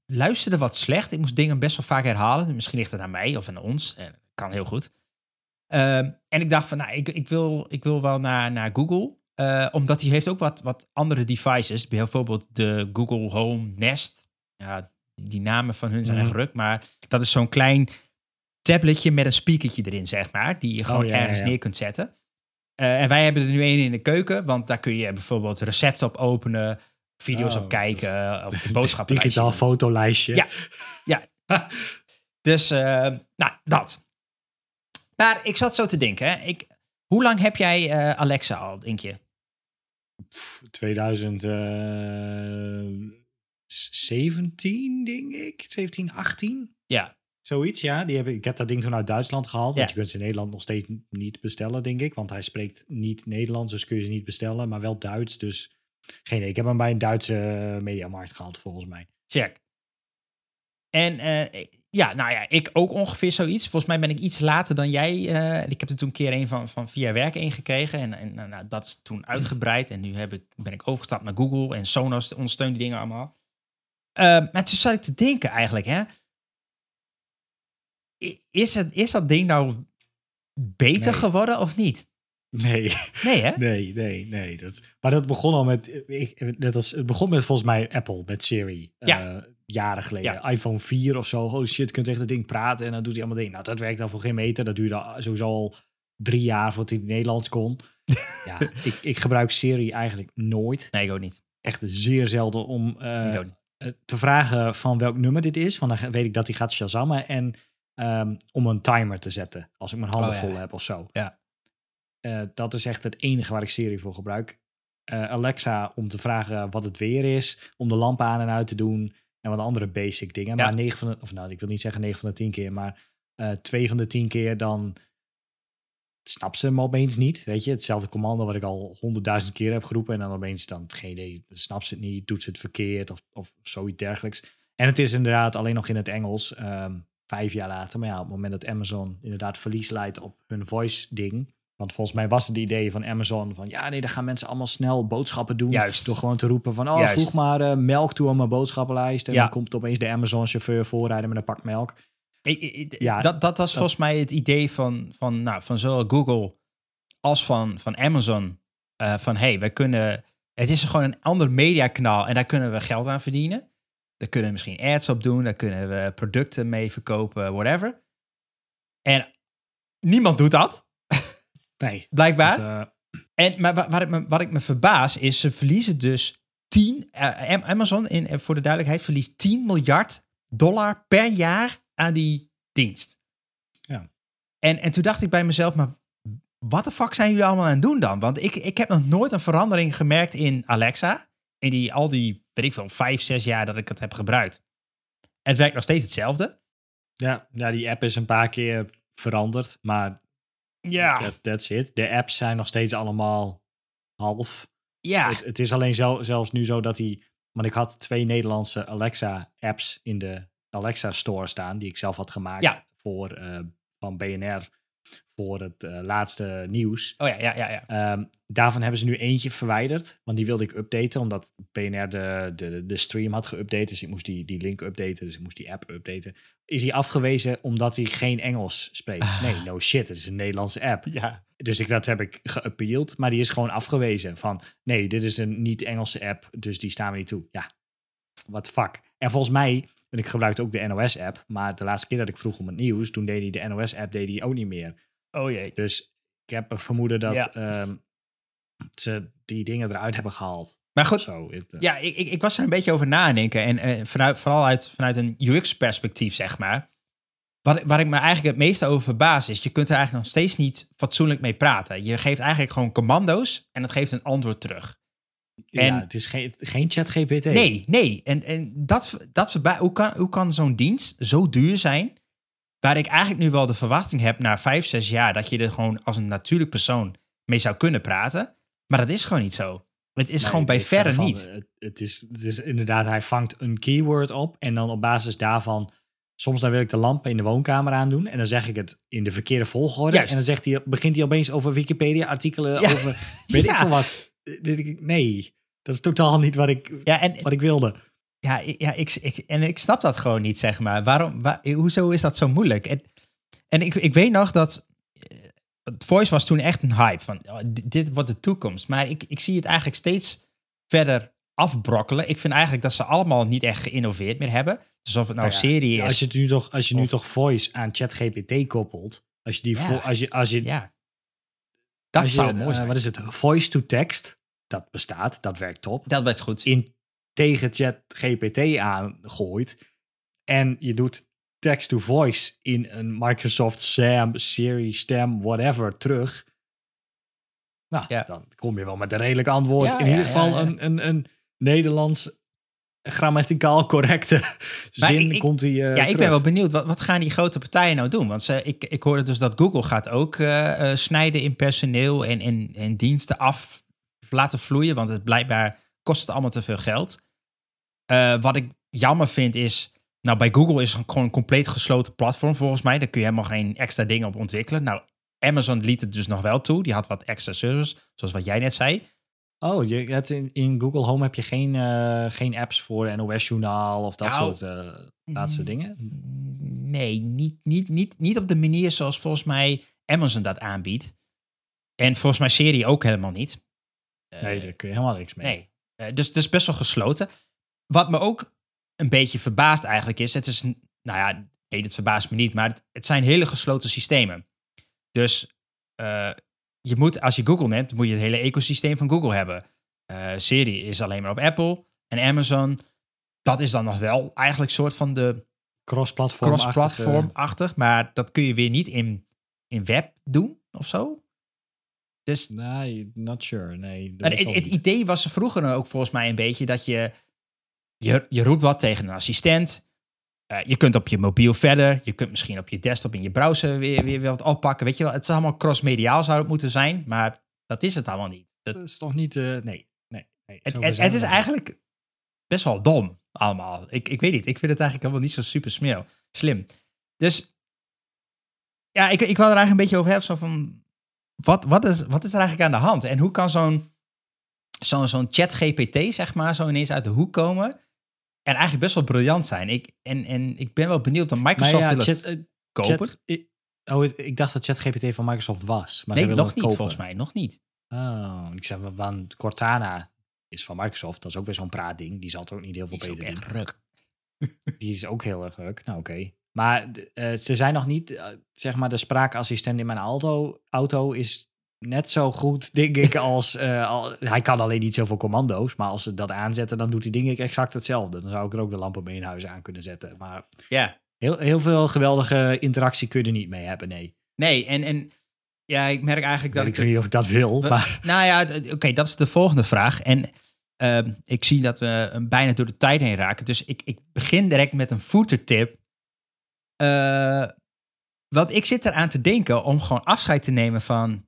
luisterde wat slecht. Ik moest dingen best wel vaak herhalen. Misschien ligt het aan mij of aan ons. Eh, kan heel goed. Ehm, en ik dacht van, nou, ik, ik, wil, ik wil wel naar, naar Google. eh, omdat die heeft ook wat, wat andere devices. Bijvoorbeeld de Google Home Nest. Ja, die namen van hun zijn echt ruk. Maar dat is zo'n klein tabletje met een speakertje erin, zeg maar. Die je gewoon Oh, ja, ja, ergens ja. neer kunt zetten. En wij hebben er nu één in de keuken. Want daar kun je bijvoorbeeld recepten op openen. Video's Oh, op kijken. Of boodschappen. Digitaal fotolijstje. Ja. Dus, eh, nou, dat. Maar ik zat zo te denken. Hè. Ik, hoe lang heb jij eh, Alexa al, denk je? 2017, denk ik. 17, 18. Ja. Zoiets, ja. Die heb, ik ik heb dat ding toen uit Duitsland gehaald. Ja. Want je kunt ze in Nederland nog steeds niet bestellen, denk ik. Want hij spreekt niet Nederlands, dus kun je ze niet bestellen. Maar wel Duits, dus geen idee. Ik heb hem bij een Duitse eh, mediamarkt gehaald, volgens mij. Check. En eh, ja, nou ja, ik ook ongeveer zoiets. Volgens mij ben ik iets later dan jij. eh, ik heb er toen een keer een van, van via werk ingekregen. En, en nou, nou, dat is toen uitgebreid. En nu heb ik, ben ik overgestapt naar Google. En Sonos ondersteunt die dingen allemaal. Eh, maar toen zat ik te denken eigenlijk, hè. Is, het, is dat ding nou beter Nee. geworden of niet? Nee, Nee, hè? nee, nee, nee. Dat, maar dat begon al met, ik, was, het begon met volgens mij Apple, met Siri. Ja. eh, jaren geleden. Ja. iPhone 4 of zo. Holy shit, je kunt tegen dat ding praten en dan doet hij allemaal dingen. Nou, dat werkt dan voor geen meter. Dat duurde sowieso al drie jaar voordat hij het Nederlands kon. ja, ik, ik gebruik Siri eigenlijk nooit. Nee, ik ook niet. Echt zeer zelden om eh, eh, te vragen van welk nummer dit is. Want dan weet ik dat hij gaat shazammen. En ehm, om een timer te zetten. Als ik mijn handen Oh, ja. vol heb of zo. Ja. Eh, dat is echt het enige waar ik Siri voor gebruik. Eh, Alexa om te vragen wat het weer is. Om de lampen aan en uit te doen. En wat andere basic dingen. Ja. Maar 9 van de, of nou, ik wil niet zeggen 9 van de 10 keer. Maar eh twee van de 10 keer dan snapt ze hem opeens niet. Weet je, hetzelfde commando wat ik al honderdduizend keer heb geroepen. En dan opeens dan geen idee, snapt ze het niet, doet ze het verkeerd of, of zoiets dergelijks. En het is inderdaad alleen nog in het Engels, ehm, vijf jaar later. Maar ja, op het moment dat Amazon inderdaad verlies leidt op hun voice ding. Want volgens mij was het idee van Amazon van ja, nee, dan gaan mensen allemaal snel boodschappen doen. Juist. Door gewoon te roepen van oh, Juist. voeg maar eh, melk toe aan mijn boodschappenlijst. En Ja. dan komt opeens de Amazon chauffeur voorrijden met een pak melk. Ik- ik- ik- Ja, dat, dat was volgens mij het idee van, van, nou, van zowel Google als van, van Amazon. eh, van hey, wij kunnen. Het is gewoon een ander mediakanaal en daar kunnen we geld aan verdienen. Daar kunnen we misschien ads op doen, daar kunnen we producten mee verkopen, whatever. En niemand doet dat, Nee. blijkbaar. dat, eh, En, maar waar ik me, wat ik me verbaas is, ze verliezen dus 10, eh, Am- Amazon, in, eh, voor de duidelijkheid, verliest 10 miljard dollar per jaar aan die dienst. Ja. En, en toen dacht ik bij mezelf, maar wat de fuck zijn jullie allemaal aan het doen dan? Want ik, ik heb nog nooit een verandering gemerkt in Alexa. In die, al die, weet ik veel, vijf, zes jaar dat ik het heb gebruikt. Het werkt nog steeds hetzelfde. ja, ja, die app is een paar keer veranderd, maar Ja. that, that's it. De apps zijn nog steeds allemaal half. Ja. Het, het is alleen zo, zelfs nu zo dat hij. Want ik had twee Nederlandse Alexa-apps in de Alexa Store staan, die ik zelf had gemaakt Ja. voor, eh, van BNR voor het eh, laatste nieuws. Oh ja, ja, ja, ja. Ehm, daarvan hebben ze nu eentje verwijderd, want die wilde ik updaten, omdat BNR de, de, de stream had geüpdate. Dus ik moest die, die link updaten, dus ik moest die app updaten. Is hij afgewezen omdat hij geen Engels spreekt? Nee, no shit, het is een Nederlandse app. Ja. Dus ik, dat heb ik geappeeld, maar die is gewoon afgewezen. Van nee, dit is een niet-Engelse app, dus die staan we niet toe. Ja, wat fuck. En volgens mij, en ik gebruikte ook de NOS-app, maar de laatste keer dat ik vroeg om het nieuws, toen deed hij de NOS-app deed hij ook niet meer. Oh jee. Dus ik heb een vermoeden dat Ja. ehm, ze die dingen eruit hebben gehaald. Maar goed, Zo, eh, Ja, ik, ik, was er een beetje over na aan denken. En eh, vanuit, vooral uit, vanuit een UX-perspectief, zeg maar. Wat, waar ik me eigenlijk het meeste over verbaas is... je kunt er eigenlijk nog steeds niet fatsoenlijk mee praten. Je geeft eigenlijk gewoon commando's en het geeft een antwoord terug. Ja, en- het is geen, geen chat GPT. Nee, nee. En, en dat, dat hoe kan, hoe kan zo'n dienst zo duur zijn... waar ik eigenlijk nu wel de verwachting heb na vijf, zes jaar... dat je er gewoon als een natuurlijk persoon mee zou kunnen praten. Maar dat is gewoon niet zo. Het is Nee, gewoon bij verre van. niet. Het, het, is, het is inderdaad, hij vangt een keyword op en dan op basis daarvan, soms dan wil ik de lampen in de woonkamer aandoen en dan zeg ik het in de verkeerde volgorde Juist. en dan zegt hij, begint hij opeens over Wikipedia-artikelen, Ja. over weet ik Ja. veel wat. Nee, dat is totaal niet wat ik, Ja, en, wat ik wilde. Ja, ja ik, ik, en ik snap dat gewoon niet, zeg maar. Waarom, wa- hoezo is dat zo moeilijk? En, en ik, ik weet nog dat eh, het Voice was toen echt een hype van oh, dit, wordt de toekomst. Maar ik, ik zie het eigenlijk steeds verder afbrokkelen. Ik vind eigenlijk dat ze allemaal niet echt geïnnoveerd meer hebben. Dus of het nou Nou ja, serie is. Als je, het nu toch, als je nu Of- toch voice aan ChatGPT koppelt, als je die, Ja. als je, als je, ja. Dat je, zou mooi eh, zijn. wat is het, voice to text, dat bestaat, dat werkt top. dat werd goed. in tegen ChatGPT aangooit. En je doet text-to-voice in een Microsoft SAM, Siri, Stem, whatever terug. Nou, Ja. dan kom je wel met een redelijk antwoord. Ja, in ja, ieder geval. Een, een, een Nederlands grammaticaal correcte zin ik- komt hij eh, ja, ik ben wel benieuwd. Wat, wat gaan die grote partijen nou doen? Want ze, ik, ik hoorde dus dat Google gaat ook eh, eh, snijden in personeel en, en, en diensten af laten vloeien. Want het blijkbaar kost het allemaal te veel geld. Wat ik jammer vind is... Nou, bij Google is het gewoon een compleet gesloten platform volgens mij. Daar kun je helemaal geen extra dingen op ontwikkelen. Nou, Amazon liet het dus nog wel toe. Die had wat extra service, zoals wat jij net zei. Oh, je hebt in, in Google Home heb je geen, eh, geen apps voor NOS-journaal of dat Nou, soort eh, laatste dingen? Nee, niet, niet, niet, niet op de manier zoals volgens mij Amazon dat aanbiedt. En volgens mij Siri ook helemaal niet. Eh, Nee, daar kun je helemaal niks mee. nee. Dus het is best wel gesloten. Wat me ook een beetje verbaast eigenlijk is, het is, nou ja, nee, dat verbaast me niet, maar het, het zijn hele gesloten systemen. Dus eh, je moet, als je Google neemt, moet je het hele ecosysteem van Google hebben. Eh, Siri is alleen maar op Apple en Amazon, dat is dan nog wel eigenlijk soort van de Cross-platform. cross-platform-achtig, maar dat kun je weer niet in, in web doen of zo. Dus Nee, not sure. Nee, maar het, het idee was er vroeger ook volgens mij een beetje dat je, je, je roept wat tegen een assistent. Eh, je kunt op je mobiel verder. Je kunt misschien op je desktop in je browser weer, weer wat oppakken. Weet je wel, het is allemaal cross-mediaal zou het moeten zijn, maar dat is het allemaal niet. Dat, Dat is nog niet... eh, nee, nee. nee het, het, is eigenlijk best wel dom allemaal. Ik, ik weet niet, ik vind het eigenlijk allemaal niet zo super smeel, slim. Dus ja, ik, ik wil er eigenlijk een beetje over hebben. Zo van, wat, wat, is, wat is er eigenlijk aan de hand? En hoe kan zo'n zo'n zo'n chat GPT, zeg maar, zo ineens uit de hoek komen? En eigenlijk best wel briljant zijn. Ik, en, en ik ben wel benieuwd, want Maar Microsoft ja, wil chat, het eh, kopen. chat- ik- oh, ik- dacht dat ChatGPT van Microsoft was. Maar ze nee, nog het niet, kopen. volgens mij. Nog niet. Oh, ik zeg, want Cortana is van Microsoft. Dat is ook weer zo'n praatding. Die zal het ook niet heel veel Die is ook beter echt doen. ruk. Die is ook heel erg leuk. Nou, oké. Maar eh, ze zijn nog niet, eh, zeg maar, de spraakassistent in mijn auto, auto is net zo goed, denk ik, als... eh, al, hij kan alleen niet zoveel commando's, maar als ze dat aanzetten, dan doet hij denk ik exact hetzelfde. Dan zou ik er ook de lampen mee in huis aan kunnen zetten. Maar Ja. heel, heel veel geweldige interactie kun je er niet mee hebben, nee. Nee, en, en ja, ik merk eigenlijk dat ik ik... weet niet of ik dat wil, We- maar... Nou ja, oké, dat is de volgende vraag. En ehm, ik zie dat we eh, bijna door de tijd heen raken. Dus ik, ik begin direct met een voetertip. Eh want ik zit eraan te denken om gewoon afscheid te nemen van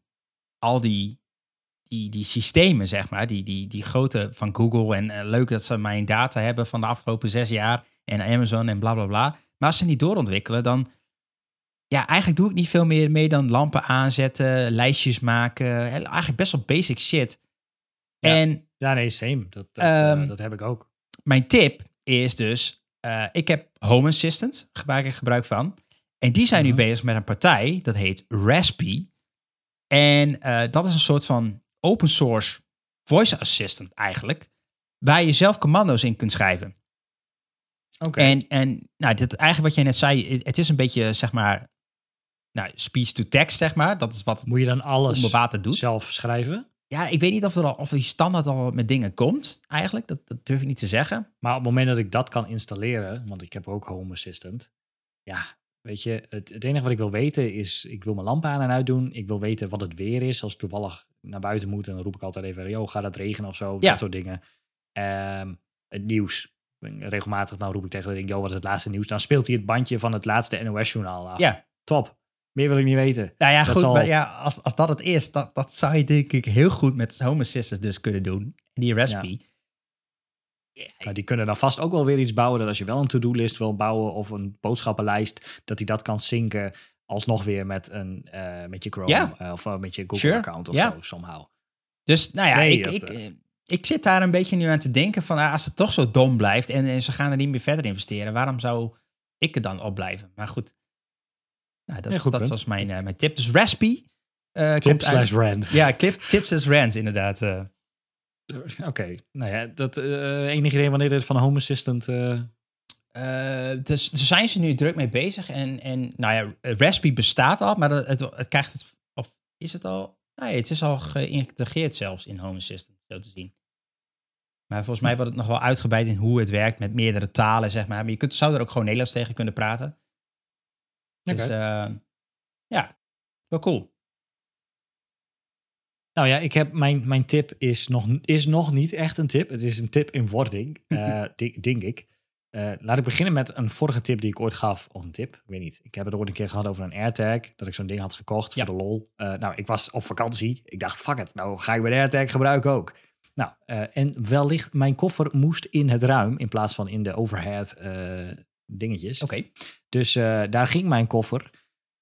al die, die, die systemen, zeg maar. Die, die, die grote van Google. En eh, leuk dat ze mijn data hebben van de afgelopen zes jaar. En Amazon en bla bla bla. Maar als ze niet doorontwikkelen, dan... Ja, eigenlijk doe ik niet veel meer mee dan lampen aanzetten, lijstjes maken. Eigenlijk best wel basic shit. Ja. En Ja, nee, same. Dat, dat, eh, Ehm, dat heb ik ook. mijn tip is dus, eh, ik heb Home Assistant, maak ik gebruik van. En die zijn Mhm. nu bezig met een partij, dat heet Raspy. En eh, dat is een soort van open source voice assistant eigenlijk, waar je zelf commando's in kunt schrijven. Oké. En, en nou, dit, eigenlijk wat jij net zei, het is een beetje, zeg maar, nou, speech to text, zeg maar. Dat is wat Moet je dan alles onder water doet. zelf schrijven? Ja, ik weet niet of er al, of die standaard al met dingen komt, eigenlijk. Dat, dat durf ik niet te zeggen. Maar op het moment dat ik dat kan installeren, want ik heb ook Home Assistant. Ja, weet je, het, het enige wat ik wil weten is, ik wil mijn lampen aan en uit doen. Ik wil weten wat het weer is. Als ik toevallig naar buiten moet, dan roep ik altijd even, yo, gaat het regenen of zo? Ja. Dat soort dingen. Ehm, het nieuws. Regelmatig dan roep ik tegen de ding, yo, wat is het laatste nieuws? Dan speelt hij het bandje van het laatste NOS-journaal af. Ja. Top. Meer wil ik niet weten. Nou ja, Dat goed. zal- Maar ja, als, als dat het is, dat, dat zou je denk ik heel goed met Home Assistant dus kunnen doen. Die Raspy. Nou, die kunnen dan vast ook wel weer iets bouwen. Dat als je wel een to-do-list wil bouwen of een boodschappenlijst, dat hij dat kan zinken alsnog weer met, een, eh, met je Chrome Ja. eh, of eh, met je Sure. Google-account of Ja. zo, somehow. Dus nou ja, Nee, ik, dat, ik, ik zit daar een beetje nu aan te denken van ah, als het toch zo dom blijft en, en ze gaan er niet meer verder investeren, waarom zou ik er dan op blijven? Maar goed, nou, dat, goed dat was mijn, mijn tip. Dus Raspy. Tip komt uit- slash rand. Ja, tips as rant inderdaad. Eh. Oké, nou ja, dat uh, enig idee wanneer dit van Home Assistant... eh, Eh, dus daar zijn ze nu druk mee bezig. En, en nou ja, Raspberry bestaat al, maar het, het, krijgt het. Of is het al? Nee, het is al geïntegreerd zelfs in Home Assistant, zo te zien. Maar volgens mij wordt het nog wel uitgebreid in hoe het werkt met meerdere talen, zeg maar. Maar je kunt, zou er ook gewoon Nederlands tegen kunnen praten. Dus Oké. eh, ja, wel cool. Nou ja, ik heb mijn, mijn tip is nog, is nog niet echt een tip. Het is een tip in wording, eh, denk, ik. Eh, laat ik beginnen met een vorige tip die ik ooit gaf. Of een tip, ik weet niet. Ik heb het ooit een keer gehad over een AirTag. Dat ik zo'n ding had gekocht Ja. voor de lol. Eh, nou, ik was op vakantie. Ik dacht, fuck it. Nou ga ik mijn AirTag gebruiken ook. Nou, en wellicht mijn koffer moest in het ruim. In plaats van in de overhead dingetjes. Oké. Dus daar ging mijn koffer.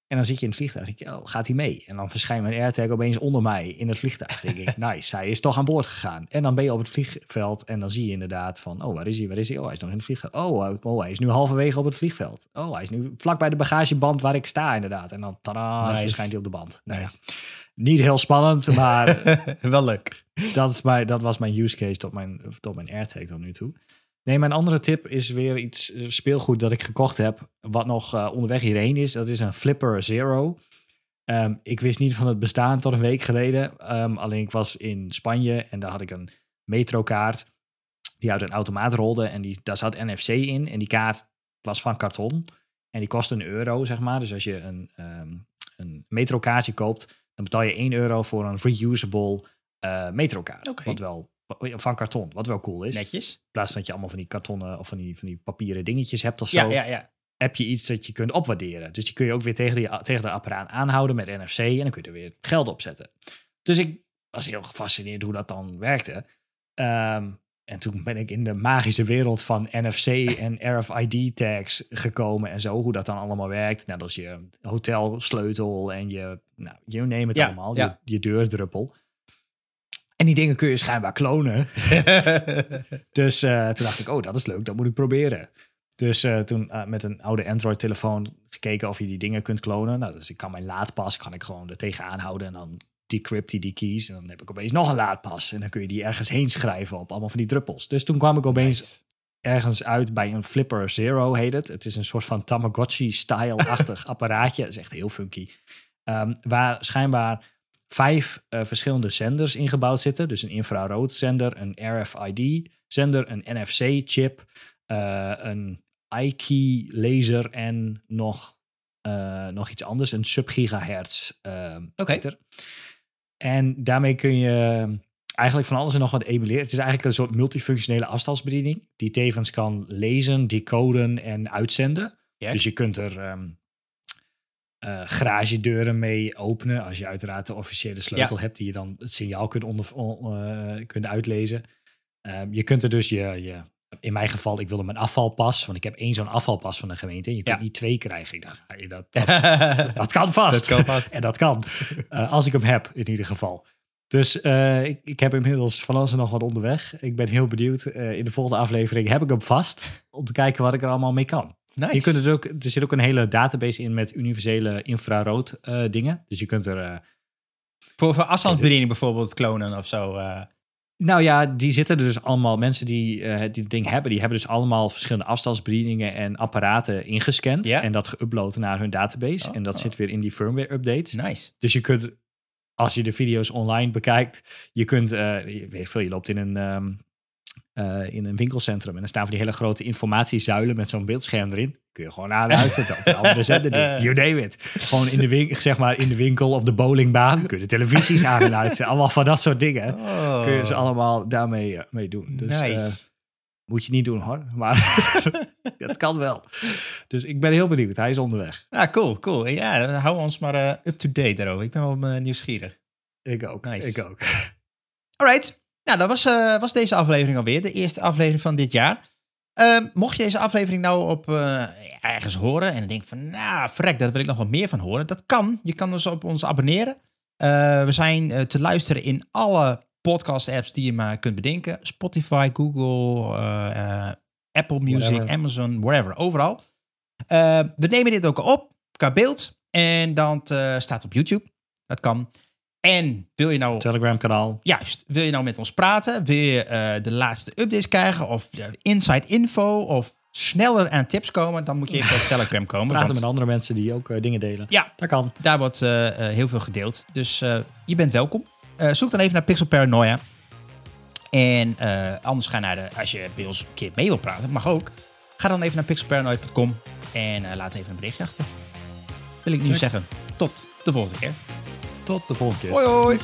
En dan zit je in het vliegtuig. je, oh, gaat hij mee? En dan verschijnt mijn AirTag opeens onder mij in het vliegtuig. denk ik, nice, hij is toch aan boord gegaan. En dan ben je op het vliegveld en dan zie je inderdaad van... oh, waar is hij, waar is hij? Oh, hij is nog in het vliegveld. Oh, oh, oh, hij is nu halverwege op het vliegveld. Oh, hij is nu vlak bij de bagageband waar ik sta inderdaad. En dan tada, Nice. verschijnt hij op de band. Nou ja, niet heel spannend, maar Wel leuk. dat, is mijn, dat was mijn use case tot mijn, tot mijn AirTag tot nu toe. Nee, mijn andere tip is weer iets eh, speelgoed dat ik gekocht heb, wat nog eh, onderweg hierheen is. Dat is een Flipper Zero. Ehm, ik wist niet van het bestaan tot een week geleden. Ehm, alleen ik was in Spanje en daar had ik een metrokaart die uit een automaat rolde. En die, daar zat NFC in en die kaart was van karton. En die kostte een euro, zeg maar. Dus als je een, ehm een metrokaartje koopt, dan betaal je 1 euro voor een reusable eh, metrokaart. Wat wel, van karton, wat wel cool is. Netjes. In plaats van dat je allemaal van die kartonnen of van die, van die papieren dingetjes hebt of zo, Ja, ja, ja. heb je iets dat je kunt opwaarderen. Dus die kun je ook weer tegen, die, tegen de apparaat aanhouden met NFC en dan kun je er weer geld op zetten. Dus ik was heel gefascineerd hoe dat dan werkte. Ehm, en toen ben ik in de magische wereld van NFC en RFID-tags gekomen en zo, hoe dat dan allemaal werkt. Net als je hotelsleutel en je, nou, you name het Ja, allemaal, ja. Je, je deurdruppel. En die dingen kun je schijnbaar klonen. Dus eh, toen dacht ik, oh, dat is leuk, dat moet ik proberen. Dus eh, toen eh, met een oude Android-telefoon gekeken of je die dingen kunt klonen. Nou, dus ik kan mijn laadpas, kan ik gewoon er tegenaan houden en dan decrypt hij die keys. En dan heb ik opeens nog een laadpas. En dan kun je die ergens heen schrijven op allemaal van die druppels. Dus toen kwam ik opeens Nice. ergens uit bij een Flipper Zero, heet het. Het is een soort van Tamagotchi-style-achtig apparaatje. Dat is echt heel funky. Ehm, waar schijnbaar vijf eh, verschillende zenders ingebouwd zitten. Dus een infraroodzender, een RFID-zender, een NFC-chip, eh, een iKey laser en nog, eh, nog iets anders, een sub-gigahertz ehm, Oké. meter. En daarmee kun je eigenlijk van alles en nog wat emuleren. Het is eigenlijk een soort multifunctionele afstandsbediening die tevens kan lezen, decoden en uitzenden. Dus je kunt er ehm eh, garagedeuren mee openen. Als je uiteraard de officiële sleutel hebt die je dan het signaal kunt, onder, on- eh, kunt uitlezen. Ehm, je kunt er dus je, je, in mijn geval, ik wilde mijn afvalpas, want ik heb één zo'n afvalpas van de gemeente. En je kunt Ja. niet twee krijgen. Ik dacht, nee, dat, dat, dat kan vast. Dat kan vast. En dat kan. Eh, als ik hem heb, in ieder geval. Dus ik, ik heb inmiddels van alles en nog wat onderweg. Ik ben heel benieuwd. In de volgende aflevering heb ik hem vast. Om te kijken wat ik er allemaal mee kan. Nice. Je kunt het ook, er zit ook een hele database in met universele infrarood eh, dingen. Dus je kunt er... eh, Voor, voor afstandsbediening bijvoorbeeld klonen of zo. eh. nou ja, die zitten dus allemaal... Mensen die, eh, die het ding hebben, die hebben dus allemaal verschillende afstandsbedieningen en apparaten ingescand. En dat geüpload naar hun database. Oh. En dat zit weer in die firmware updates. nice. Dus je kunt, als je de video's online bekijkt, je kunt, je weet veel, je loopt in een, ehm, eh, in een winkelcentrum en dan staan van die hele grote informatiezuilen met zo'n beeldscherm erin. Kun je gewoon aan en uitzetten op een andere zender. die- You name it. Gewoon in de, winkel, zeg maar in de winkel of de bowlingbaan kun je de televisies aan en uitzetten. Allemaal van dat soort dingen. Oh. Kun je ze allemaal daarmee eh, mee doen. Dus eh, moet je niet doen hoor. Maar dat kan wel. Dus ik ben heel benieuwd. Hij is onderweg. ah, cool, cool. Ja, we ons maar up-to-date daarover. Ik ben wel nieuwsgierig. Ik ook. Nice. Ik ook. Alright. Nou, dat was, eh, was deze aflevering alweer. De eerste aflevering van dit jaar. Ehm, mocht je deze aflevering nou op eh, ergens horen en denk van, nou, frek, daar wil ik nog wat meer van horen. Dat kan. Je kan dus op ons abonneren. Eh, we zijn te luisteren in alle podcast-apps die je maar kunt bedenken. Spotify, Google, Apple Music, Whatever. Amazon, wherever, overal. We nemen dit ook op qua beeld en dat eh, staat op YouTube. Dat kan. En wil je nou Telegram kanaal. Juist. Wil je nou met ons praten? Wil je eh, de laatste updates krijgen? Of eh, inside info? Of sneller aan tips komen? Dan moet je even op Telegram komen. Praten want met andere mensen die ook eh, dingen delen. Ja. dat kan. daar wordt heel veel gedeeld. Dus je bent welkom. Zoek dan even naar Pixel Paranoia. En anders ga naar de... Als je bij ons een keer mee wil praten, mag ook. Ga dan even naar pixelparanoia.com. En laat even een berichtje achter. Wil ik nu zeggen. Tot de volgende keer. Tot de volgende keer. Hoi hoi!